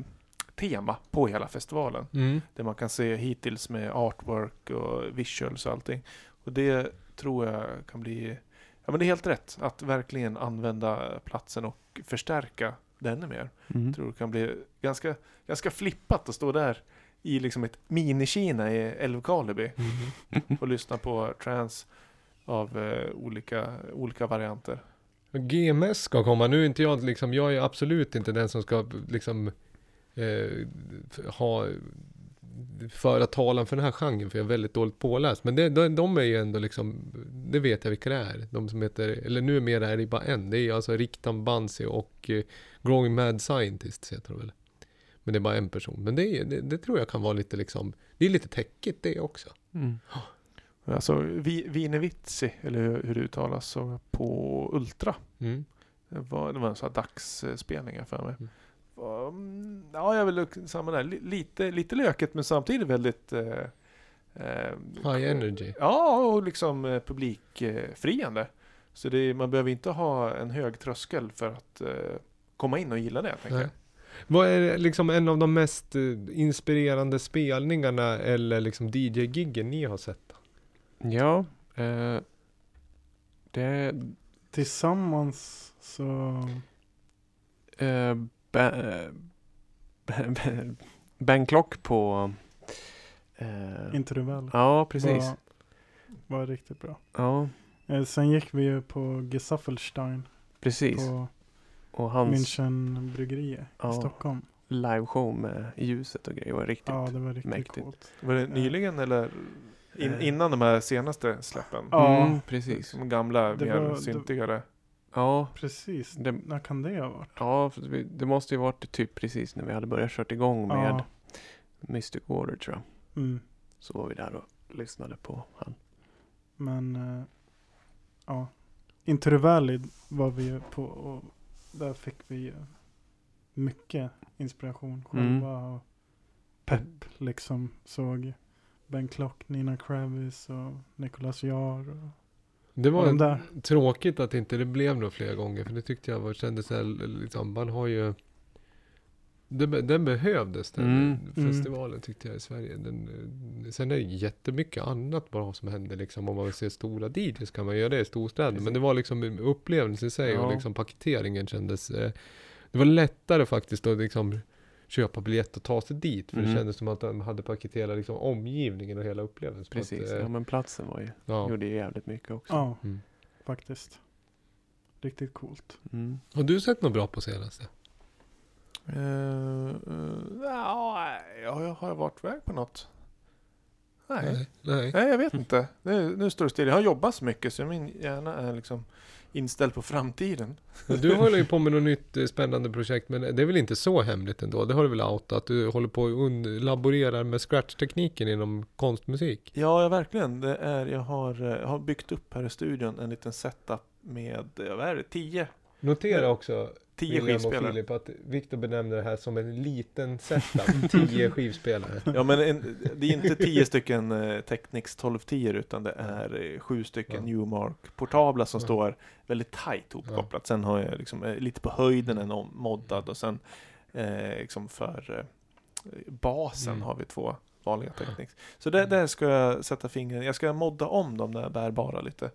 på hela festivalen. Mm. Det man kan se hittills med artwork och visuals och allting. Och det tror jag kan bli... Ja men det är helt rätt. Att verkligen använda platsen och förstärka det ännu mer. Mm. Jag tror det kan bli ganska, ganska flippat att stå där i liksom ett mini-Kina i Älvkarleby och lyssna på trance av eh, olika, olika varianter. GMS ska komma. Nu är inte jag liksom, jag är absolut inte den som ska liksom eh, ha föra talan för den här genren, för jag är väldigt dåligt påläst. Men det, de, de är ju ändå liksom, det vet jag vilka det är. De som heter, eller numera är det bara en. Det är alltså Riktan Bansi och eh, Growing Mad Scientist heter det väl. Men det är bara en person. Men det, är- det, det tror jag kan vara lite liksom, det är lite täckigt det också. Mm. Alltså Vinevitsi, eller hur, hur det uttalas, på Ultra. Mm. Det var, det var en sån här dagsspelning för mig. Mm. Mm, Ja, jag vill samma där. Li- Lite, lite löket men samtidigt väldigt... Eh, eh, High energy. Ja, och liksom eh, publikfriande. Så det, man behöver inte ha en hög tröskel för att eh, komma in och gilla det, tänker. Vad är liksom en av de mest eh, inspirerande spelningarna eller liksom DJ-giggen ni har sett? Ja, eh, det Tillsammans så... eh, eh, ba, ba, Bangkok på... Eh, Inte du väl? ja, precis. Var, var riktigt bra. Ja, Eh, sen gick vi ju på Gesaffelstein precis. på Och hans München bryggeriet Ja. i Stockholm. liveshow med ljuset och grejer var riktigt... Ja, det var riktigt mäktigt. coolt. Var det nyligen eller in, Eh. innan de här senaste släppen? Ja. Mm, precis. Som gamla, Det mer var- det- syntigare. Ja, Precis. Det- När kan det ha varit? ja för vi- det måste ju varit typ precis när vi hade börjat kört igång med Ja. Mystic Water tror jag. Mm. Så var vi där och lyssnade på han. Men eh, ja, Into the Valley var vi ju på och där fick vi mycket inspiration Mm. själva och pepp liksom. Såg Ben Klock, Nina Kravis och Nicolas Jar. Och, Det var de tråkigt att inte det blev något fler gånger, för det tyckte jag var, kändes liksom, man har ju det, be- den behövdes, den Mm. festivalen tyckte jag i Sverige. Den, eh, sen är det jättemycket annat bra som händer liksom. Om man vill se stora DJs kan man göra det i storstäder. Men det var liksom en upplevelse i sig och Ja. liksom paketeringen kändes... Eh, det var lättare faktiskt att liksom köpa biljett och ta sig dit. För det Mm. kändes som att de hade paketerat liksom omgivningen och hela upplevelsen. Precis, Att, eh, ja men platsen var ju, ja. gjorde ju jävligt mycket också. Ja, Mm. faktiskt. Riktigt coolt. Mm. Har du sett något bra på senaste? Uh, ja, jag har jag varit iväg på något? Nej. Nej. Nej. Nej, jag vet inte. Nu, nu står det still. Jag har jobbat så mycket så min hjärna är liksom inställd på framtiden. Du håller ju på med något nytt eh, spännande projekt, men det är väl inte så hemligt ändå? Det har du väl outat? Du håller på och laborerar med scratch-tekniken inom konstmusik? Ja, ja verkligen. Det är, jag har, eh, har byggt upp här i studion en liten setup med, vad är det, 10? Notera också, Tio William och skivspelare. Filip, att Viktor benämner det här som en liten setup. Tio skivspelare. Ja men en, det är inte tio stycken eh, Technics 1210 utan det är eh, sju stycken Ja. Newmark-portabla som Ja. står väldigt tight hopkopplat. Sen har jag liksom eh, lite på höjden en moddad och sen eh, liksom för eh, basen Mm. har vi två vanliga Technics. Så där, där ska jag sätta fingret, jag ska modda om de där bärbara lite.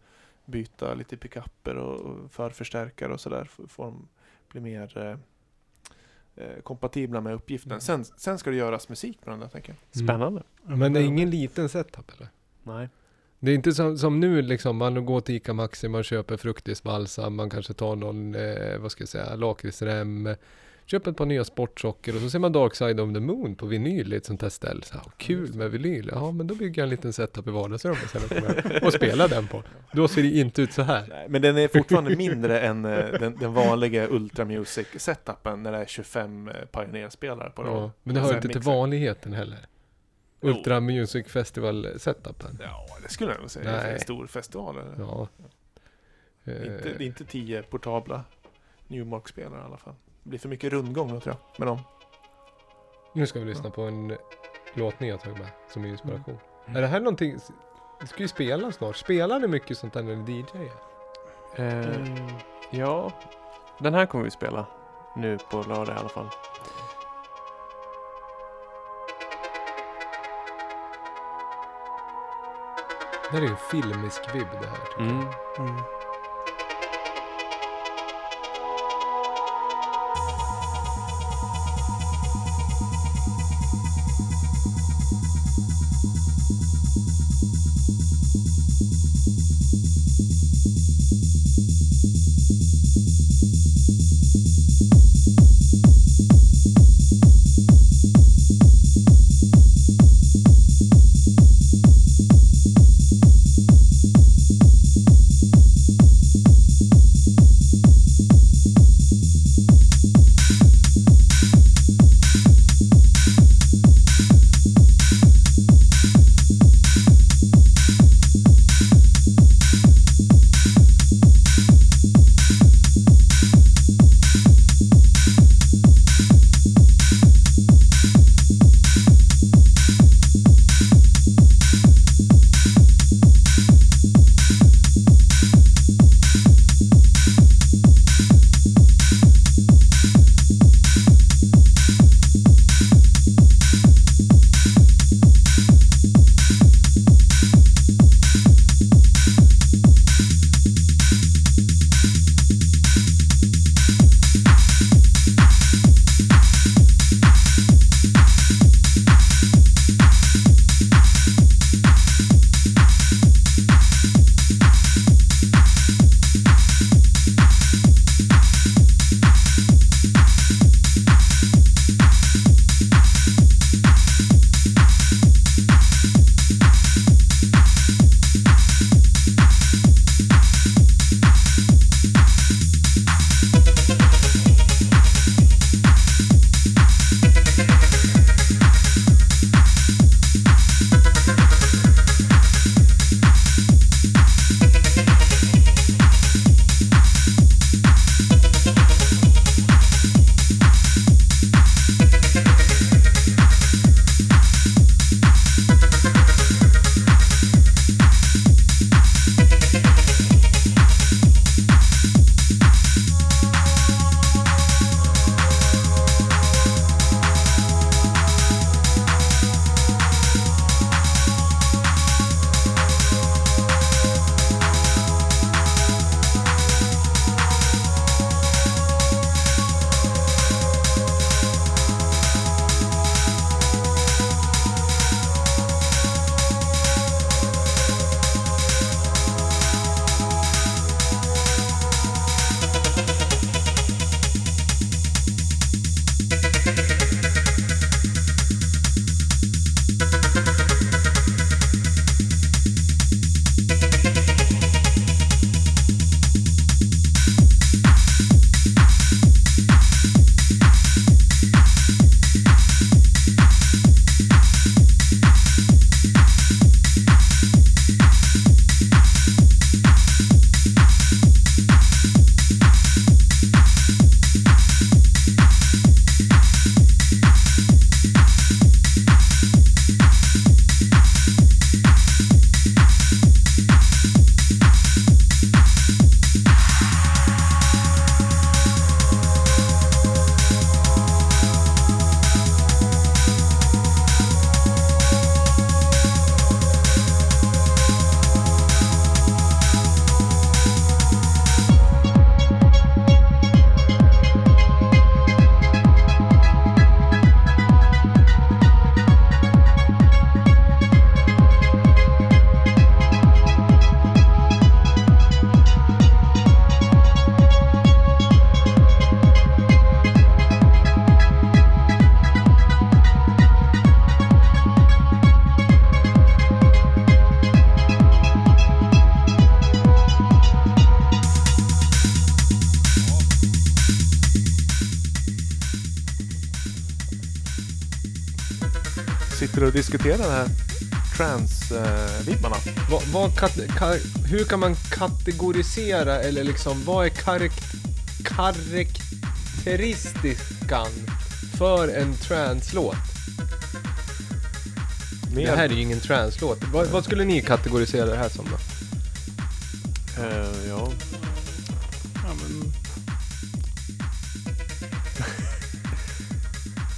Byta lite pickuper och och förförstärkare och sådär. Få dem bli mer eh, eh, kompatibla med uppgiften. Mm. Sen, sen ska det göras musik på den där tänker jag. Spännande. Men det är ingen liten setup eller? Nej. Det är inte som, som nu liksom, man går till Ica Maxi, man köper fruktisbalsam, man kanske tar någon, eh, vad ska jag säga, lakritsrem, köper ett par nya sportsocker och så ser man Dark Side of the Moon på vinyl i ett sånt här ställe. Så här, kul med vinyl, ja men då bygger jag en liten setup i vardagsrummet sen och, spelar den på. Då ser det inte ut så här. Nej, men den är fortfarande mindre än eh, den, den vanliga Ultra Music setupen när det är 25 eh, Pioneer-spelare på dem. Ja, men det hör Sen inte till vanligheten heller. Ultra Music Festival setupen. Ja, det skulle jag nog säga. Det är Nej. en stor festival. Eller? Ja. Inte, det är inte 10 portabla Newmark-spelare i alla fall. Det blir för mycket rundgång då tror jag, med dem. Nu ska vi lyssna på en låt ni har tagit med som inspiration. Mm. Är det här någonting, vi ska ju spela snart. Spelar ni mycket sånt här när ni DJar? Eh, Mm. ja, den här kommer vi spela nu på lördag i alla fall. Det här är ju en filmisk vibb det här. tycker jag. Mm. Mm. Diskutera den här trans-vibbarna. Hur kan man kategorisera eller liksom vad är karek- karaktäristiskan för en translåt? Det här är ju ingen translåt. Vad, vad skulle ni kategorisera det här som då? Eh, ja. Ja, men,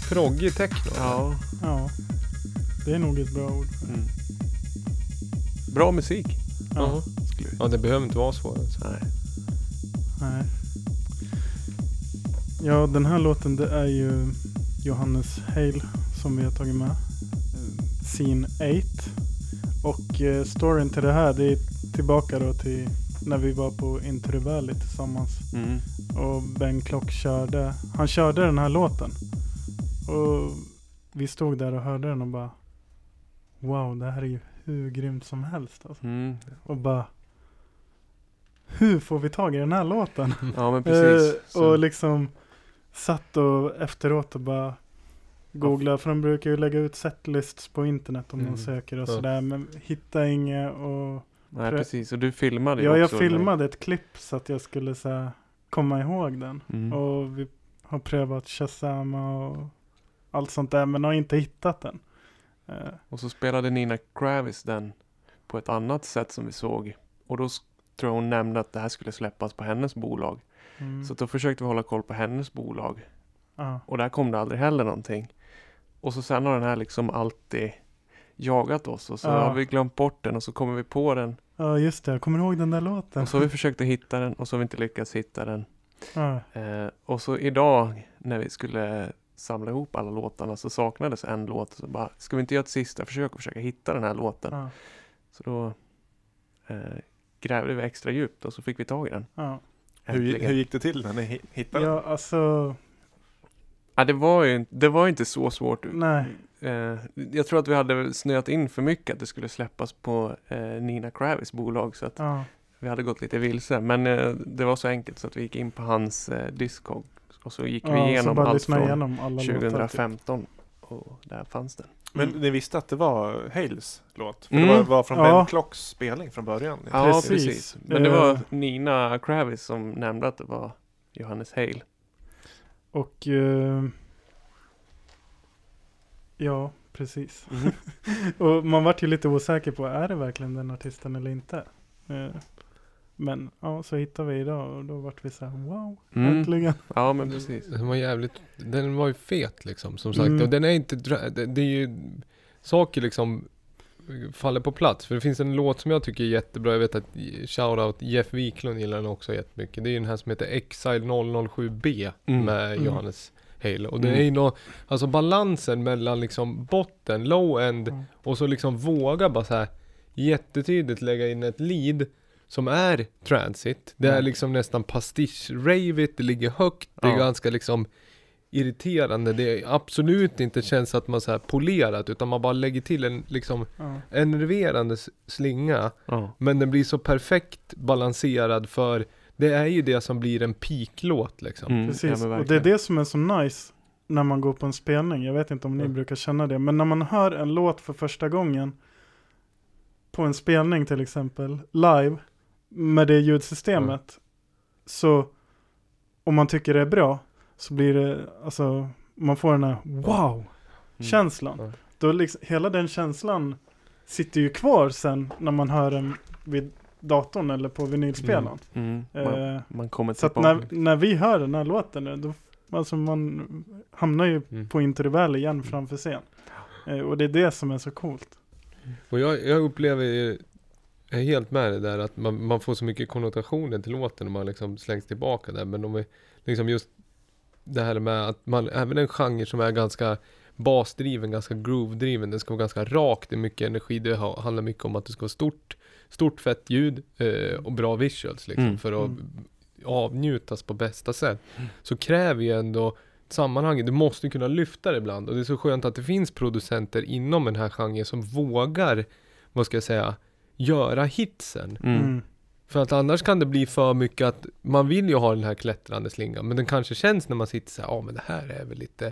Proggig techno? ja. ja. Det är nog ett bra ord. Mm. Bra musik. Ja. skulle jag- Ja, det behöver inte vara. Alltså. Nej. Nej. Ja, den här låten det är ju Johannes Hale som vi har tagit med. Scene 8. Och eh, storyn till det här det är tillbaka då till när vi var på Valley tillsammans. Mm. Och Ben Klock körde, han körde den här låten. Och vi stod där och hörde den och bara Wow, det här är ju hur grymt som helst. Alltså. Mm. Och bara Hur får vi tag i den här låten? Ja men precis. Eh, Så- och liksom satt och efteråt och bara googla. För de brukar ju lägga ut setlists på internet om Mm. de söker och Ja. sådär. Men hitta inget och Nej Pre- precis, och du filmade ju Ja, jag också. filmade ett klipp så att jag skulle så här, komma ihåg den. Mm. Och vi har prövat Shazama och allt sånt där men har inte hittat den. Eh, Och så spelade Nina Kravis den på ett annat sätt som vi såg. Och då tror jag hon nämnde att det här skulle släppas på hennes bolag. mm, Så då försökte vi hålla koll på hennes bolag. ja. Och där kom det aldrig heller någonting. Och så sen har den här liksom alltid jagat oss. Och så Ja. har vi glömt bort den och så kommer vi på den. ja, just det. Jag kommer ihåg den där låten. Och så har vi försökt att hitta den och så har vi inte lyckats hitta den. Eh, och så idag när vi skulle samla ihop alla låtarna så saknades en låt. Så bara, ska vi inte göra ett sista försök och försöka hitta den här låten? Ja, Så då eh, grävde vi extra djupt och så fick vi tag i den. ja. Hur, hur gick det till när ni hi- hittade den? ja, alltså Ja, det, var ju, inte- det var inte så svårt. nej. Eh, jag tror att vi hade snöat in för mycket att det skulle släppas på eh, Nina Kravis bolag. Så att Ja, vi hade gått lite vilse. Men eh, det var så enkelt så att vi gick in på hans eh, Discog. Och så gick vi ja, igenom allt från igenom alla låtar. typ. 2015. Och där fanns den. Men Mm. ni visste att det var Hales låt? För Mm. det var, var från Ja. Ben Klocks spelning från början. Ja, Precis. precis. Men det var Eh. Nina Kravis som nämnde att det var Johannes Hale. Och eh, ja, precis. Mhm. och man vart ju lite osäker på, är det verkligen den artisten eller inte? Eh, men ja, så hittade vi idag och då vart vi så här, wow, Mm. äntligen. Ja, men precis. Den var jävligt, den var ju fet liksom som sagt. Mm. Och den är inte, det, är ju saker liksom faller på plats. För det finns en låt som jag tycker är jättebra. Jag vet att shoutout Jeff Wiklund gillar den också jättemycket. Det är ju den här som heter Exile 007B Mm. med Mm. Johannes Hale. Och det Mm. är ju nå, alltså balansen mellan liksom botten, low end Mm. och så liksom våga bara så här jättetydligt lägga in ett lead som är transit. Det är Mm. liksom nästan pastisch-ravigt, det ligger högt, det är Ja. ganska liksom irriterande. Det är absolut inte känns att man så här polerat utan man bara lägger till en liksom Ja. enerverande slinga. Ja. Men den blir så perfekt balanserad för det är ju det som blir en peaklåt liksom. Mm, Precis, ja, och det är det som är så nice när man går på en spelning. Jag vet inte om ni Ja. brukar känna det, men när man hör en låt för första gången på en spelning till exempel, live, med det ljudsystemet, så om man tycker det är bra, så blir det, alltså, man får den här wow-känslan. Mm. Då liksom, hela den känslan sitter ju kvar sen när man hör den vid datorn eller på vinylspelaren. Mm, man, Eh, man kommer så att när, när vi hör den här låten nu, då alltså man hamnar ju Mm. på Into the Valley igen framför scen. Eh, och det är det som är så coolt. Och jag, jag upplever ju, jag är helt med det där att man, man får så mycket konnotationer till låten och man liksom slängs tillbaka där. Men de är liksom just det här med att man, även en genre som är ganska basdriven, ganska groove-driven, den ska vara ganska rak, det är mycket energi, det ha- handlar mycket om att det ska vara stort, stort fett ljud eh, och bra visuals liksom Mm. för att Mm. avnjutas på bästa sätt. Mm. Så kräver ju ändå sammanhanget, du måste kunna lyfta det ibland och det är så skönt att det finns producenter inom den här genren som vågar, vad ska jag säga, göra hitsen. Mm. Mm. För att annars kan det bli för mycket att man vill ju ha den här klättrande slingan men den kanske känns när man sitter så här, ja men det här är väl lite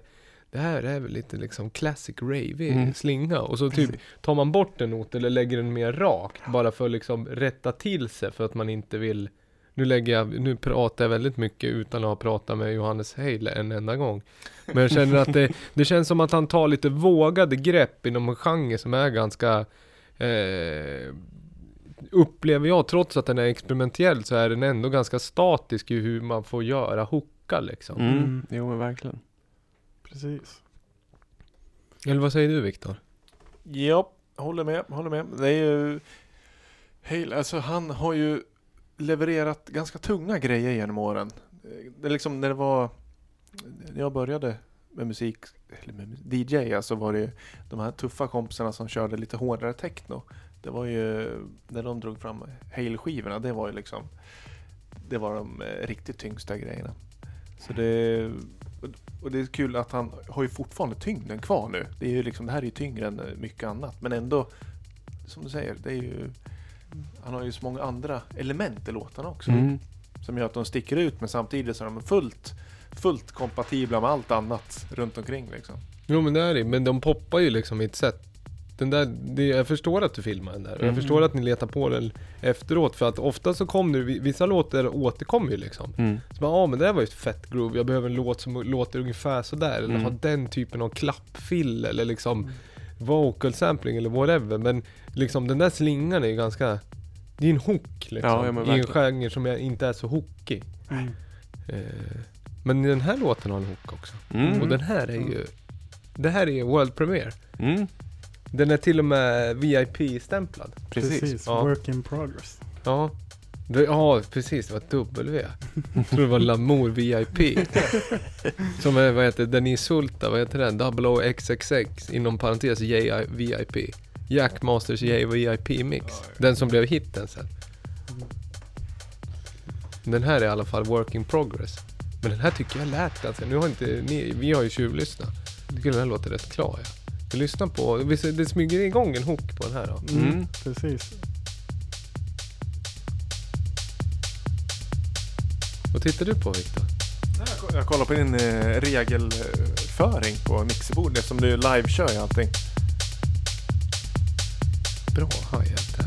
det här är väl lite liksom classic rave Mm. slinga. Och så typ tar man bort en not eller lägger den mer rakt. Bara för att liksom rätta till sig för att man inte vill nu lägger jag, nu pratar jag väldigt mycket utan att ha pratat med Johannes Heile en enda gång. Men jag känner att det, det känns som att han tar lite vågade grepp inom en genre som är ganska eh, Upplever jag, trots att den är experimentell så är den ändå ganska statisk i hur man får göra hookar liksom. Mm. Mm. Jo men verkligen. Precis. Eller vad säger du Viktor? Ja, håller med, håller med. Det är ju... Hale, alltså han har ju levererat ganska tunga grejer genom åren. Det är liksom när det var... När jag började med musik, eller med DJ, alltså var det ju de här tuffa kompisarna som körde lite hårdare techno. Det var ju, när de drog fram Hale-skivorna, det var ju liksom... Det var de eh, riktigt tyngsta grejerna. Så det... Och det är kul att han har ju fortfarande tyngden kvar nu. Det är ju liksom, det här är ju tyngre än mycket annat. Men ändå, som du säger, det är ju... Han har ju så många andra element i låtarna också. Mm. Som gör att de sticker ut men samtidigt så är de fullt, fullt kompatibla med allt annat runt omkring liksom. Jo men det är det, men de poppar ju liksom i ett sätt den där, det, jag förstår att du filmar den där och jag Mm. förstår att ni letar på den efteråt för att ofta så kommer det, vissa låtar återkommer ju liksom. Mm. Så bara, ja men det där var ju ett fett groove, jag behöver en låt som låter ungefär sådär eller Mm. ha den typen av klappfill eller liksom vocal sampling eller whatever men liksom den där slingan är ju ganska det är en hook liksom, Ja, i en genre som jag inte är så hookig. Mm. Eh, men den här låten har en hook också. Mm. Och den här är ju, det här är ju World Premiere. Mm. Den är till och med VIP-stämplad. Precis. Precis. Ja. Work in progress. Ja. Det, ja, precis. Det var ett W. Jag tror det var Lamour VIP. Som är, vad heter den insulta, vad heter den? Double O XXX inom parentes J VIP. Jack Masters J VIP Mix. Den som blev hitten sen. Den här är i alla fall Work in Progress. Men den här tycker jag lät ganska, nu har inte ni, vi har ju tjuvlyssnat. Jag tycker den här låter rätt klar ja. Jag lyssnar på, visst det smyger igång en hook på den här då? Mm. Mm. Precis. Vad tittar du på Viktor? Jag ko- Jag kollar på din eh, regelföring på mixerbordet eftersom du live-kör allting. Bra hi-hat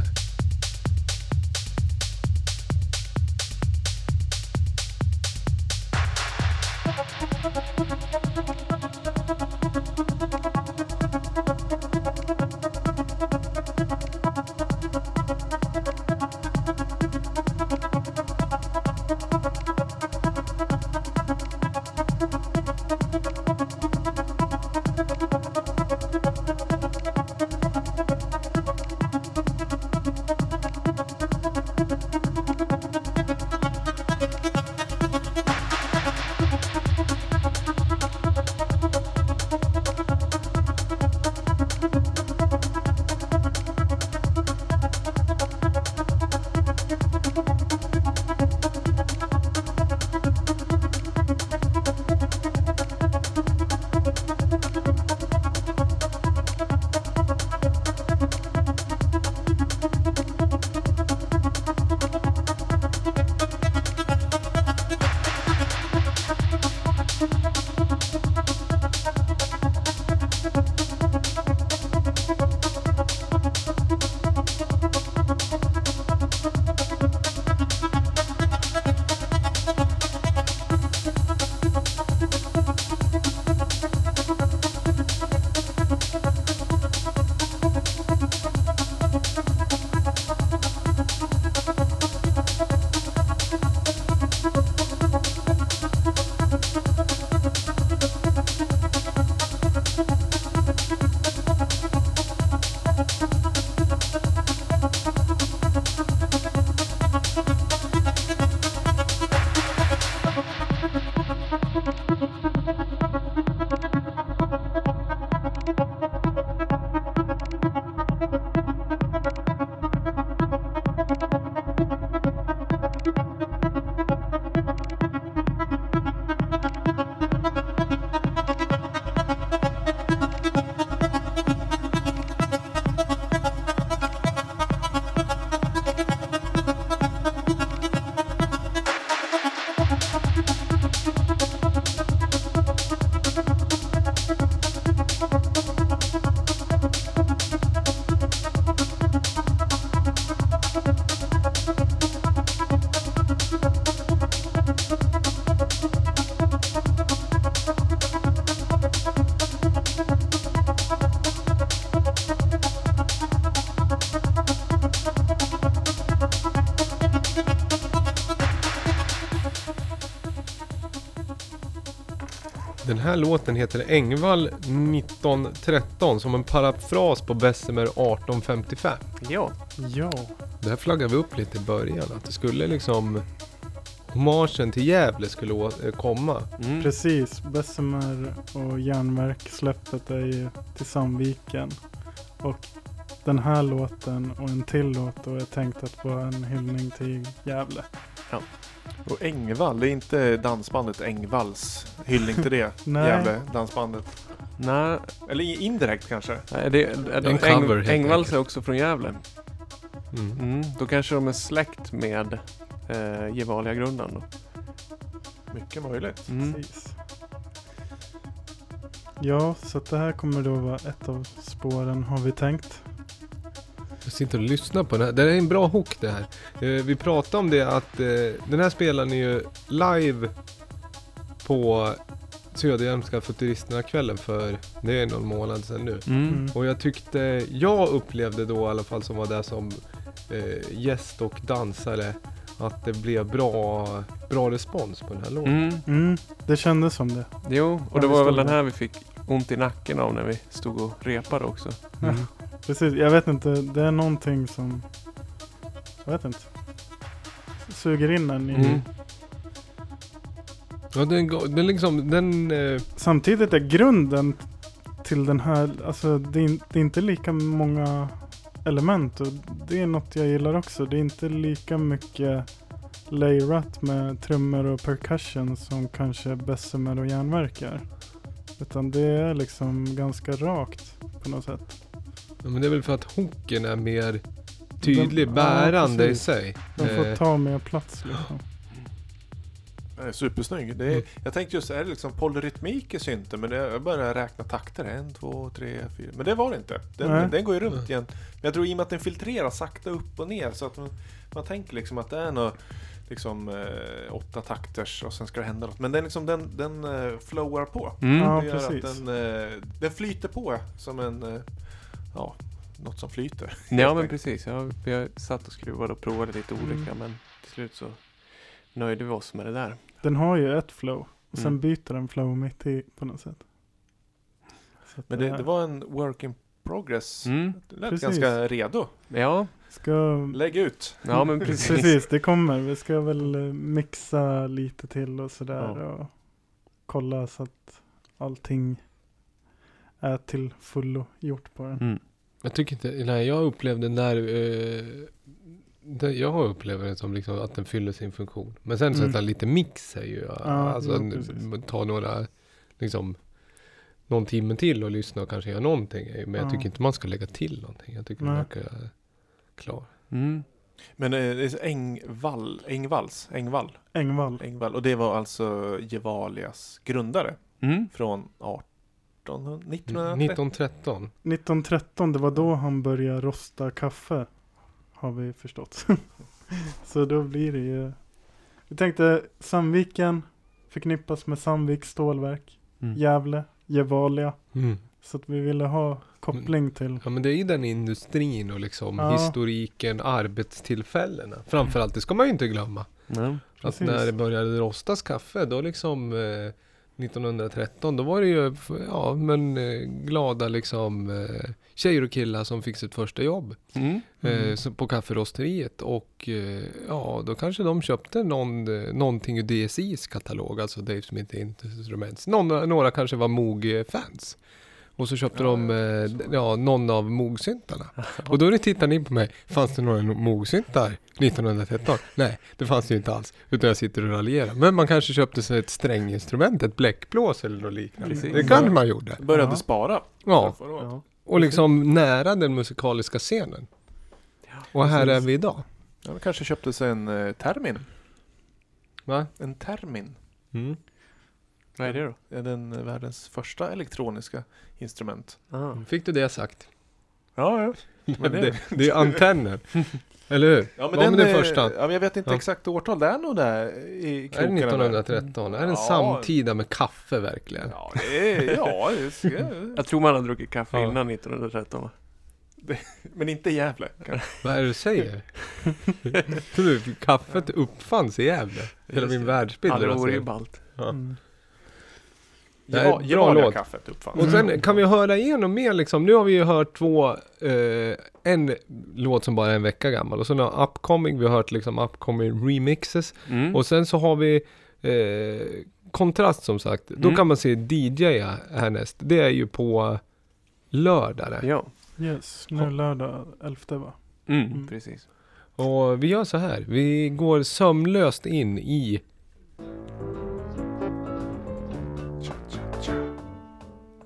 här. Låten heter Engvall 1913 som en parafras på Bessemer 1855. Ja. Ja. Det här flaggade vi upp lite i början att det skulle liksom Hommagen till Gävle skulle eh, komma. Mm. Precis. Bessemer och järnverk släppet är ju till Sandviken. Och den här låten och en till låt då är tänkt att vara en hyllning till Gävle. Och Engvall, det är inte dansbandet Engvalls hyllning till det. Nej. Gävle dansbandet. Nej, Eller indirekt kanske. nej, det, det, är en cover, helt Engvalls är också från Gävle. Mm. Mm. Då kanske de är släkt med eh, Gevalia-grundaren då. Mycket möjligt. Mm. Precis. Ja, så att det här kommer då vara ett av spåren har vi tänkt. Jag sitter och lyssnar på den här. Det är en bra hook det här. Eh, vi pratade om det att eh, den här spelar ni ju live på Söderhjälmska Futuristerna-kvällen för det är någon månad sedan nu. Mm. Mm. Och jag tyckte, jag upplevde då i alla fall som var där som eh, gäst och dansare att det blev bra, bra respons på den här låten. Mm. Mm, det kändes som det. Jo, och det var väl den här vi fick ont i nacken av när vi stod och repade också. Mm. Precis, jag vet inte. Det är någonting som... Jag vet inte. Suger in en i... Mm. Ja, den, den liksom, den... Eh, Samtidigt är grunden till den här, alltså det är, det är inte lika många element och det är något jag gillar också. Det är inte lika mycket layrat med trummor och percussion som kanske Bessemer och järnverk är. Utan det är liksom ganska rakt på något sätt. Ja, men det är väl för att hooken är mer tydlig, Den- bärande ja, i sig. De får Eh, ta mer plats liksom. Den är supersnygg. Det är, Mm. Jag tänkte just, är det liksom polyrytmik i synten? Men det, jag började räkna takter. En, två, tre, fyra. Men det var det inte. Den, Nej. den går ju runt igen. Men jag tror i och med att den filtrerar sakta upp och ner. Så att man, man tänker liksom att det är något liksom eh, åtta takters och sen ska det hända något. Men den, liksom, den, den eh, flowar på. Mm. Ja, den, eh, den flyter på som en, ja, något som flyter. Ja men precis. Ja, vi har satt och skruvat och provat lite Mm. olika men till slut så nöjde vi oss med det där. Den har ju ett flow. Och sen Mm. byter den flow mitt i på något sätt. Men det, det var en work in progress. Mm. Det lät Precis. ganska redo. Ja, Ska... Lägg ut. ja men precis. Precis, det kommer. Vi ska väl eh, mixa lite till och sådär Ja. och kolla så att allting är till fullo gjort på den. Mm. Jag tycker inte, nej jag upplevde när, eh, det, jag har upplevt det som liksom att den fyller sin funktion. Men sen Mm. sätta lite mix är ju, alltså jo, n- precis. ta några, liksom, någon timme till och lyssna och kanske göra någonting. Men jag Ja. tycker inte man ska lägga till någonting. Jag tycker Nej. den verkar klar. Mm. Men eh, det är Engvall, Engvalls, Engvall, Engvall. Engvall. Och det var alltså Gevalias grundare Mm. från 1800, 1930. 1913. 1913, det var då han började rosta kaffe. Har vi förstått. så då blir det ju. Vi tänkte Sandviken förknippas med Sandviks stålverk. Mm. Gävle, Gevalia. Mm. Så att vi ville ha koppling till. Ja men det är ju den industrin och liksom Ja. historiken, arbetstillfällena. Framförallt, det ska man ju inte glömma. Ja. Att Precis. när det började rostas kaffe, då liksom eh, 1913, då var det ju ja, men, eh, glada liksom eh, tjejer och killar som fick sitt första jobb Mm. eh, Mm. på kafferosteriet. Och ja, då kanske de köpte någon, någonting ur DSIs katalog, alltså Dave Smith Instruments. Någon, några kanske var Moog-fans. Och så köpte Ja, de ja, eh, ja, någon av Moog-syntarna. Och då tittar ni på mig, fanns det några Moog-syntar 1913? Nej, det fanns det ju inte alls. Utan jag sitter och raljerar. Men man kanske köpte sig ett stränginstrument, ett bläckblås eller något liknande. Precis. Det kanske man gjorde. Började Ja. spara. Ja, och liksom nära den musikaliska scenen. Och här är vi idag. Ja, de kanske köpte sig en eh, termin. Va? En termin. Mm. Vad är det då? Är den eh, världens första elektroniska instrument. Ah. Fick du det sagt? Ja, ja. Men det, det- det, är antenner. Eller hur? Ja, men den eh, första. Ja, men jag vet inte Ja. exakt årtal. Det är nog där i Är det krokarna där. 1913? Är den Ja. samtida med kaffe verkligen? Ja, det är, ja, det ska, Jag tror man har druckit kaffe Ja. innan 1913 va? men inte i Gävle. Vad är det du säger? Tror du kaffet uppfanns i Gävle? Hela min det. världsbild Ja, det vore ju ballt. Ja. Mm. Geva- bra Gevalia låt. kaffet uppfanns. Och sen kan vi höra igenom mer liksom. Nu har vi ju hört två, eh, en låt som bara är en vecka gammal och sen har Upcoming, vi har hört liksom Upcoming remixes. Mm. Och sen så har vi eh, Kontrast som sagt. Då Mm. kan man se DJ härnäst. Det är ju på lördag det. Ja. Yes, nu är lördag 11 va? Mm, Mm. precis. Och vi gör så här. Vi går sömlöst in i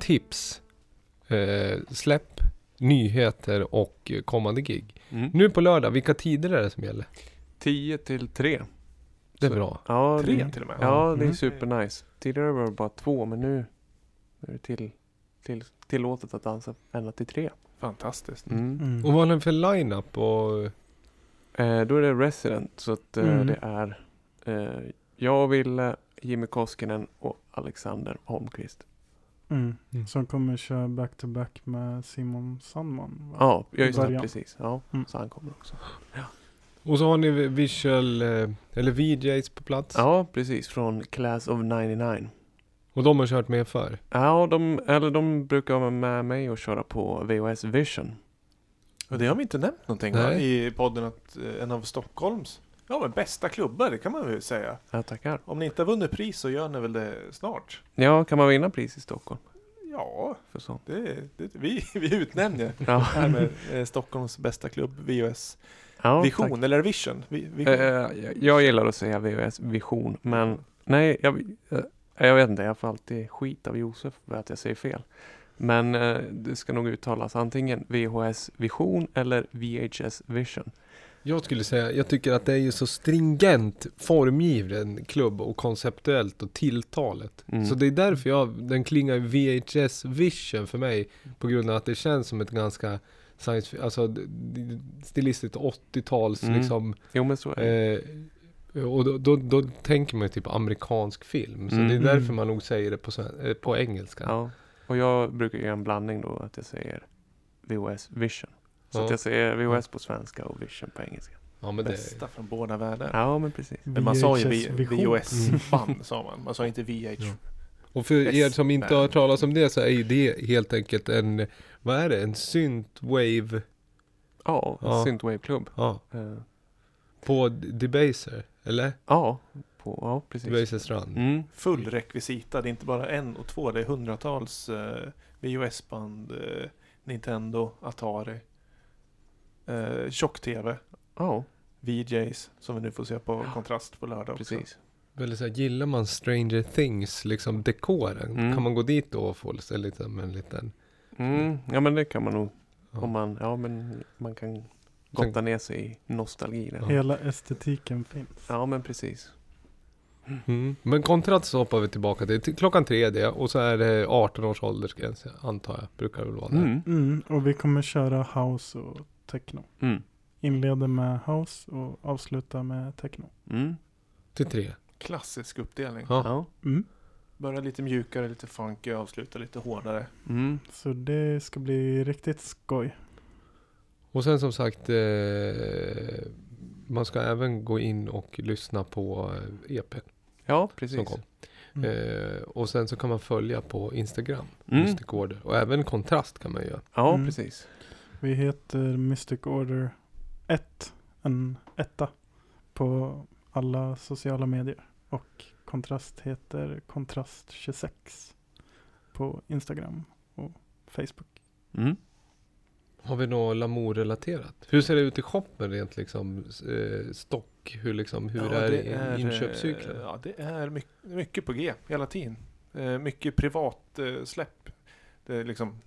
tips, eh, släpp, nyheter och kommande gig. Mm. Nu på lördag, vilka tider är det som gäller? 10 till 3. Det är Så- bra. Ja, Tre det, till och med. ja, det är Mm. supernice. Tidigare var det bara två, men nu är det till, till, tillåtet att dansa ända till tre. Fantastiskt. Mm. Mm. Och vad har ni för line-up och... Eh, då är det Resident, så att eh, Mm. det är eh, jag, Ville, Jimmy Koskinen och Alexander Holmqvist. Mm. Mm. Som kommer köra back-to-back med Simon Sandman. va? Ja, jag just det, precis. Ja, Mm. så han kommer också. Och så har ni visual, eh, eller VJs på plats. Ja, precis. Från Class of 99. Och de har kört med för. Ja, de, eller de brukar vara med mig och köra på VHS Vision. Och det har vi inte nämnt någonting va? Nej. i podden att eh, en av Stockholms ja, men bästa klubbar, det kan man väl säga. Ja, tackar. Om ni inte har vunnit pris så gör ni väl det snart? Ja, kan man vinna pris i Stockholm? Ja, För sånt? det, det, vi, vi utnämner Ja, här med eh, Stockholms bästa klubb, VOS ja Vision, tack. eller Vision. Vi, vision. Eh, jag- jag gillar att säga VHS Vision, men nej, jag, eh, jag vet inte. Jag får alltid skit av Josef för att jag säger fel. Men eh, det ska nog uttalas antingen VHS Vision eller VHS Vision. Jag skulle säga, jag tycker att det är ju så stringent formgiven klubb och konceptuellt och tilltalet. Mm. Så det är därför jag, den klingar VHS Vision för mig. På grund av att det känns som ett ganska science, alltså stilistiskt 80-tals Mm. liksom. Jo, men så är det. Eh, och då, då, då tänker man ju typ amerikansk film. Så det är Mm. därför man nog säger det på, eh, på engelska. Ja. Och jag brukar göra en blandning då, att jag säger VHS Vision. Så Ja. att jag säger VHS på svenska och Vision på engelska. Ja, men det, Bästa från båda världar. Ja, men precis. Men man sa ju VHS vi- Vision. VOS-band sa man. Man sa inte VH. Ja. Och för er som inte har hört talas om det så är ju det helt enkelt en, vad är det, en synthwave Ja, Ja. Synthwave Club. ja, Eh, på Debaser, eller? ja, på, ja, precis. Debaser strand. Mm. Full rekvisita. Det är inte bara en och två. Det är hundratals eh, VOS-band. Eh, Nintendo, Atari. Eh, Tjock-TV. Ja, VJs. Som vi nu får se på Kontrast på lördag också. precis. Eller så här, gillar man Stranger Things, liksom dekoren, Mm. kan man gå dit då och få sig liksom en liten... Mm. Ja, men det kan man nog. Ja. Om man, ja, men man kan gotta ner sig i nostalgi. där. Hela estetiken finns. Ja, men precis. Mm. Men kontrast så hoppar vi tillbaka till, klockan tre det och så är det 18 års åldersgräns antar jag, brukar det väl vara där. Mm. Mm, och vi kommer köra house och techno. Mm. Inleder med house och avslutar med techno. Mm. Till tre. Klassisk uppdelning. Ja. Ja. Mm. Börja lite mjukare, lite funky, avsluta lite hårdare. Mm. Så det ska bli riktigt skoj. Och sen som sagt, eh, man ska även gå in och lyssna på eh, EPn Ja, som precis. kom. Mm. Eh, och sen så kan man följa på Instagram, Mm. Mystic Order. Och även kontrast kan man göra. Ja, Mm. precis. Vi heter Mystic Order 1, en etta, på alla sociala medier. Och Kontrast heter Kontrast 26 på Instagram och Facebook. Mm. Har vi något Lamour-relaterat? Hur ser det ut i shoppen rent liksom eh, stock? Hur liksom, hur Ja, är, det är inköpscykeln? eh, Ja, det är mycket, mycket på G hela tiden. Eh, mycket privat eh, släpp. Det är liksom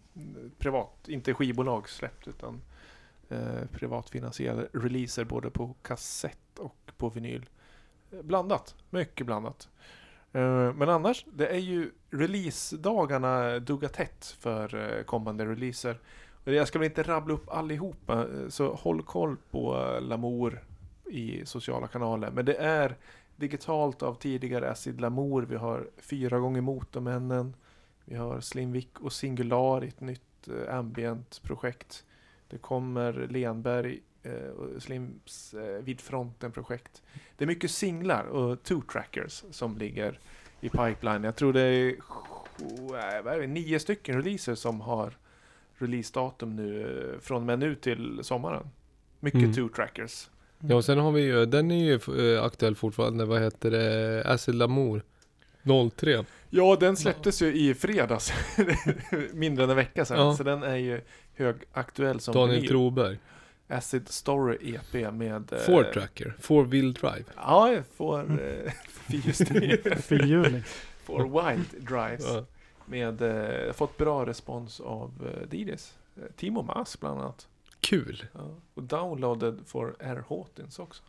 privat, inte skivbolagssläpp utan eh, privatfinansierade releaser både på kassett och på vinyl. Blandat, mycket blandat. Eh, men annars, det är ju releasedagarna duggar tätt för eh, kommande releaser. Jag ska väl inte rabbla upp allihopa, eh, så håll koll på eh, Lamour i sociala kanaler. Men det är digitalt av tidigare Acid Lamour. Vi har Fyra gånger Motormännen. Vi har Slim Vic och Singular i ett nytt eh, ambient-projekt. Det kommer Lenberg eh, och Slims eh, Vid fronten-projekt. Det är mycket singlar och two-trackers som ligger i pipeline. Jag tror det är eh, vad är det, nio stycken releaser som har releasedatum nu eh, från och med nu till sommaren. Mycket Mm. two-trackers. Ja, och sen har vi ju, den är ju eh, aktuell fortfarande, vad heter det, Acid Lamour 03. Ja, den släpptes ju i fredags. Mindre än en vecka sedan. Ja. Så den är ju högaktuell som Daniel vinyl. Troberg. Acid Story EP med... eh, Four Tracker, Four Wheel Drive. Ja. Eh, fyrhjulsdriv. Fyrhjuling. Four Wild Drives. Ja. Med, eh, fått bra respons av eh, DJs. Eh, Timo Mas bland annat. Kul. Ja. Och downloaded for R. Hawtins också.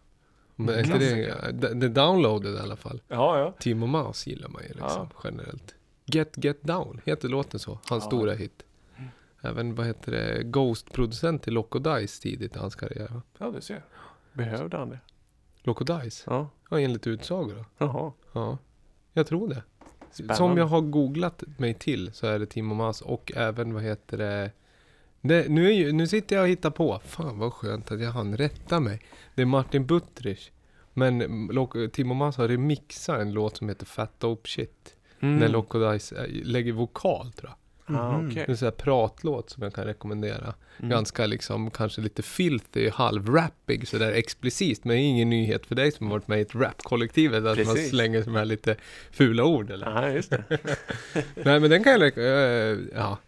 Men inte det, det, det downloaded i alla fall. Ja, ja. Timo Maus gillar man ju liksom Ja. generellt. Get Get Down, heter låten så? Hans Ja. stora hit. Även vad heter det, Ghost-producent till Loco Dice tidigt i hans karriär. va? Ja, du ser. Behövde han det? Loco Dice? Ja. Ja, enligt utsagor då. Jaha. Ja, jag tror det. Spännande. Som jag har googlat mig till så är det Timo Mas och även vad heter det, det nu, är ju, nu sitter jag och hittar på. Fan vad skönt att jag hann rätta mig. Det är Martin Buttrich. Men mm, Timo Mas har remixat en låt som heter Fat Dope Shit. Mm. När Loco Dice äh, lägger vokal tror jag. Ah, Mhm. är en sån här pratlåt som jag kan rekommendera. Mm. Ganska liksom, kanske lite filthy, halvrappig sådär explicit. Men ingen nyhet för dig som har varit med i ett rapkollektivet att man Precis. slänger sådana här lite fula ord eller? Ja, just det. Nej men den kan jag eh, ja.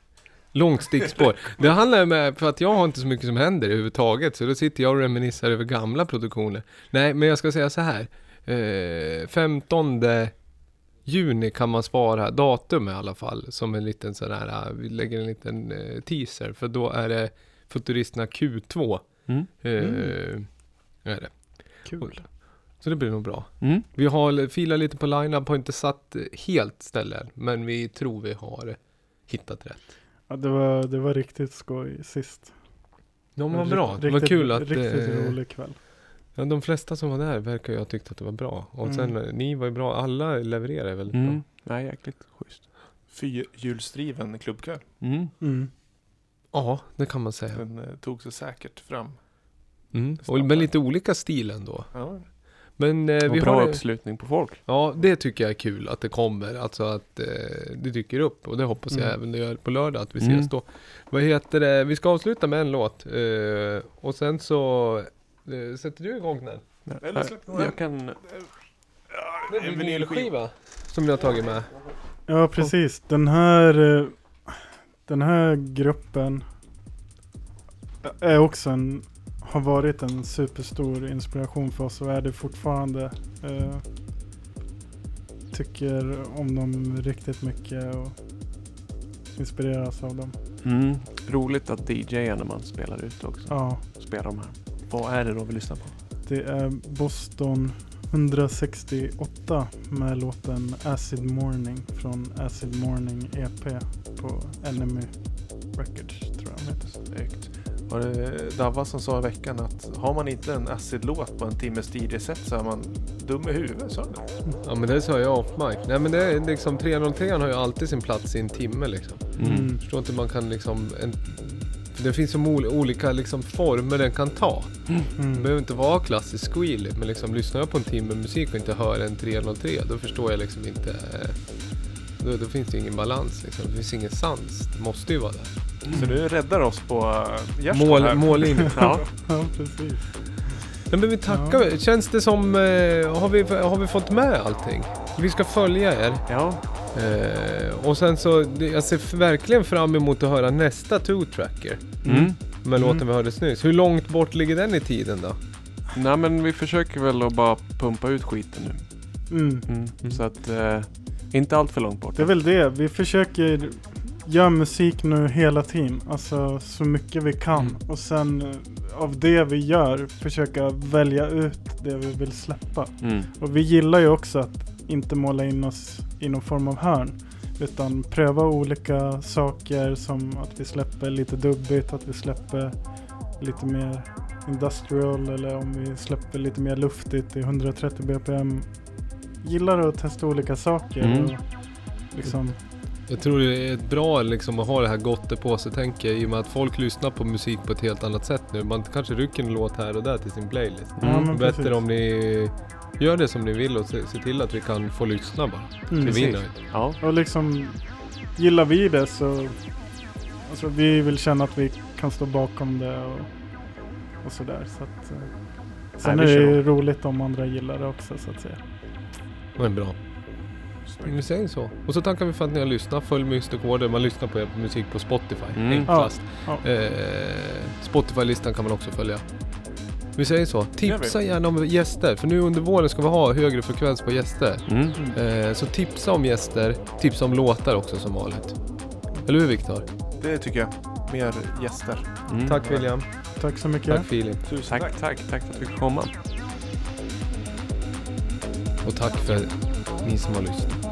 Långt stickspår. Det handlar med, för att jag har inte så mycket som händer överhuvudtaget. Så då sitter jag och reminissar över gamla produktioner. Nej men jag ska säga så här. Eh, 15 juni kan man spara datum i alla fall. Som en liten sån här, eh, vi lägger en liten eh, teaser. För då är det Futuristerna Q2. Mm. Eh, Mm. Är det. Kul. Så det blir nog bra. Mm. Vi har filat lite på line-up, har inte satt eh, helt ställen. Men vi tror vi har hittat rätt. Ja, det, var, det var riktigt skoj sist. De var bra. Det var riktigt- kul att Riktigt eh, rolig kväll. ja, de flesta som var där verkar ju ha tyckt att det var bra. Och Mm. sen eh, ni var ju bra. Alla levererar väldigt Mm. bra. Nej, jäkligt schysst. Fyrhjulsdriven klubbkväll. Mm. Mm. Ja, det kan man säga. Den eh, tog sig säkert fram. Mm. Och med lite olika stil ändå. Ja. Men eh, vi bra har... uppslutning på folk. Ja, det tycker jag är kul att det kommer. Alltså att eh, det dyker upp. Och det hoppas jag Mm. även det gör på lördag att vi ses Mm. då. Vad heter det? Vi ska avsluta med en låt. Eh, och sen så eh, sätter du igång den. Eller släpp jag kan... Det är en vinylskiva. Som jag har tagit med. Ja, precis. Den här, eh, den här gruppen är också en, har varit en superstor inspiration för oss och är det fortfarande. Eh, tycker om dem riktigt mycket och inspireras av dem. Mm. Roligt att DJa när man spelar ut också. Ja, Spelar de här. Vad är det då vi lyssnar på? det är Boston 168 med låten Acid Morning från Acid Morning EP på Enemy Records tror jag de heter. Snyggt. Var det Davva som sa i veckan att har man inte en acid-låt på en timmes DJ-set så är man dum i huvudet, sa han det? Ja men det sa jag off mic. Nej men det är liksom 303 har ju alltid sin plats i en timme liksom. Mm. Förstår inte man kan liksom en, Det finns så ol- olika liksom former den kan ta. Det Mm. behöver inte vara klassisk squealy men liksom lyssnar jag på en timme musik och inte hör en 303 då förstår jag liksom inte eh, då, då finns det ingen balans liksom. Det finns ingen sans. Det måste ju vara där. Så du räddar oss på uh, Gärdsgård Mål, här. mållinje. Ja. Ja, precis. Nej men vi tackar. Känns det som, eh, har, vi, har vi fått med allting? Vi ska följa er. ja. Eh, och sen så, jag ser verkligen fram emot att höra nästa two-tracker. Mm. Med Mm. låten vi hörde nyss. Hur långt bort ligger den i tiden då? Nej men vi försöker väl att bara pumpa ut skiten nu. Mm. Mm. Så att eh, inte allt för långt bort. Det är väl det. Vi försöker göra musik nu hela tiden. Alltså så mycket vi kan. Mm. Och sen eh, av det vi gör försöka välja ut det vi vill släppa. Mm. Och vi gillar ju också att inte måla in oss i någon form av hörn. Utan pröva olika saker som att vi släpper lite dubbigt, att vi släpper lite mer industrial eller om vi släpper lite mer luftigt i 130 bpm. Gillar att testa olika saker. Mm. Och liksom, Jag tror det är ett bra liksom att ha det här gott på sig tänker jag, i och med att folk lyssnar på musik på ett helt annat sätt nu. Man kanske rycker en låt här och där till sin playlist. ja, Mm. men Bättre precis. om ni gör det som ni vill och se, se till att vi kan få lyssna bara. Mm. Vi är. Ja. Och liksom gillar vi det så alltså, vi vill känna att vi kan stå bakom det och, och sådär. Så att, eh, sen Nej, är det ju roligt om andra gillar det också så att säga. Men bra. Vi säger så. Och så tackar vi för att ni har lyssnat. Följ Mystic Order. Man lyssnar på er musik på Spotify. Mm. Enklast. Ja, Eh, Spotify-listan kan man också följa. Vi säger så. Tipsa gärna om gäster. För nu under våren ska vi ha högre frekvens på gäster. Mm. Eh, så tipsa om gäster. Tipsa om låtar också som vanligt. Eller hur Viktor? Det tycker jag. Mer gäster. Mm. Tack William. Tack så mycket. Tack Filip. Tusen Tack, tack, tack för att vi fick komma. Och tack för ni som har lyssnat.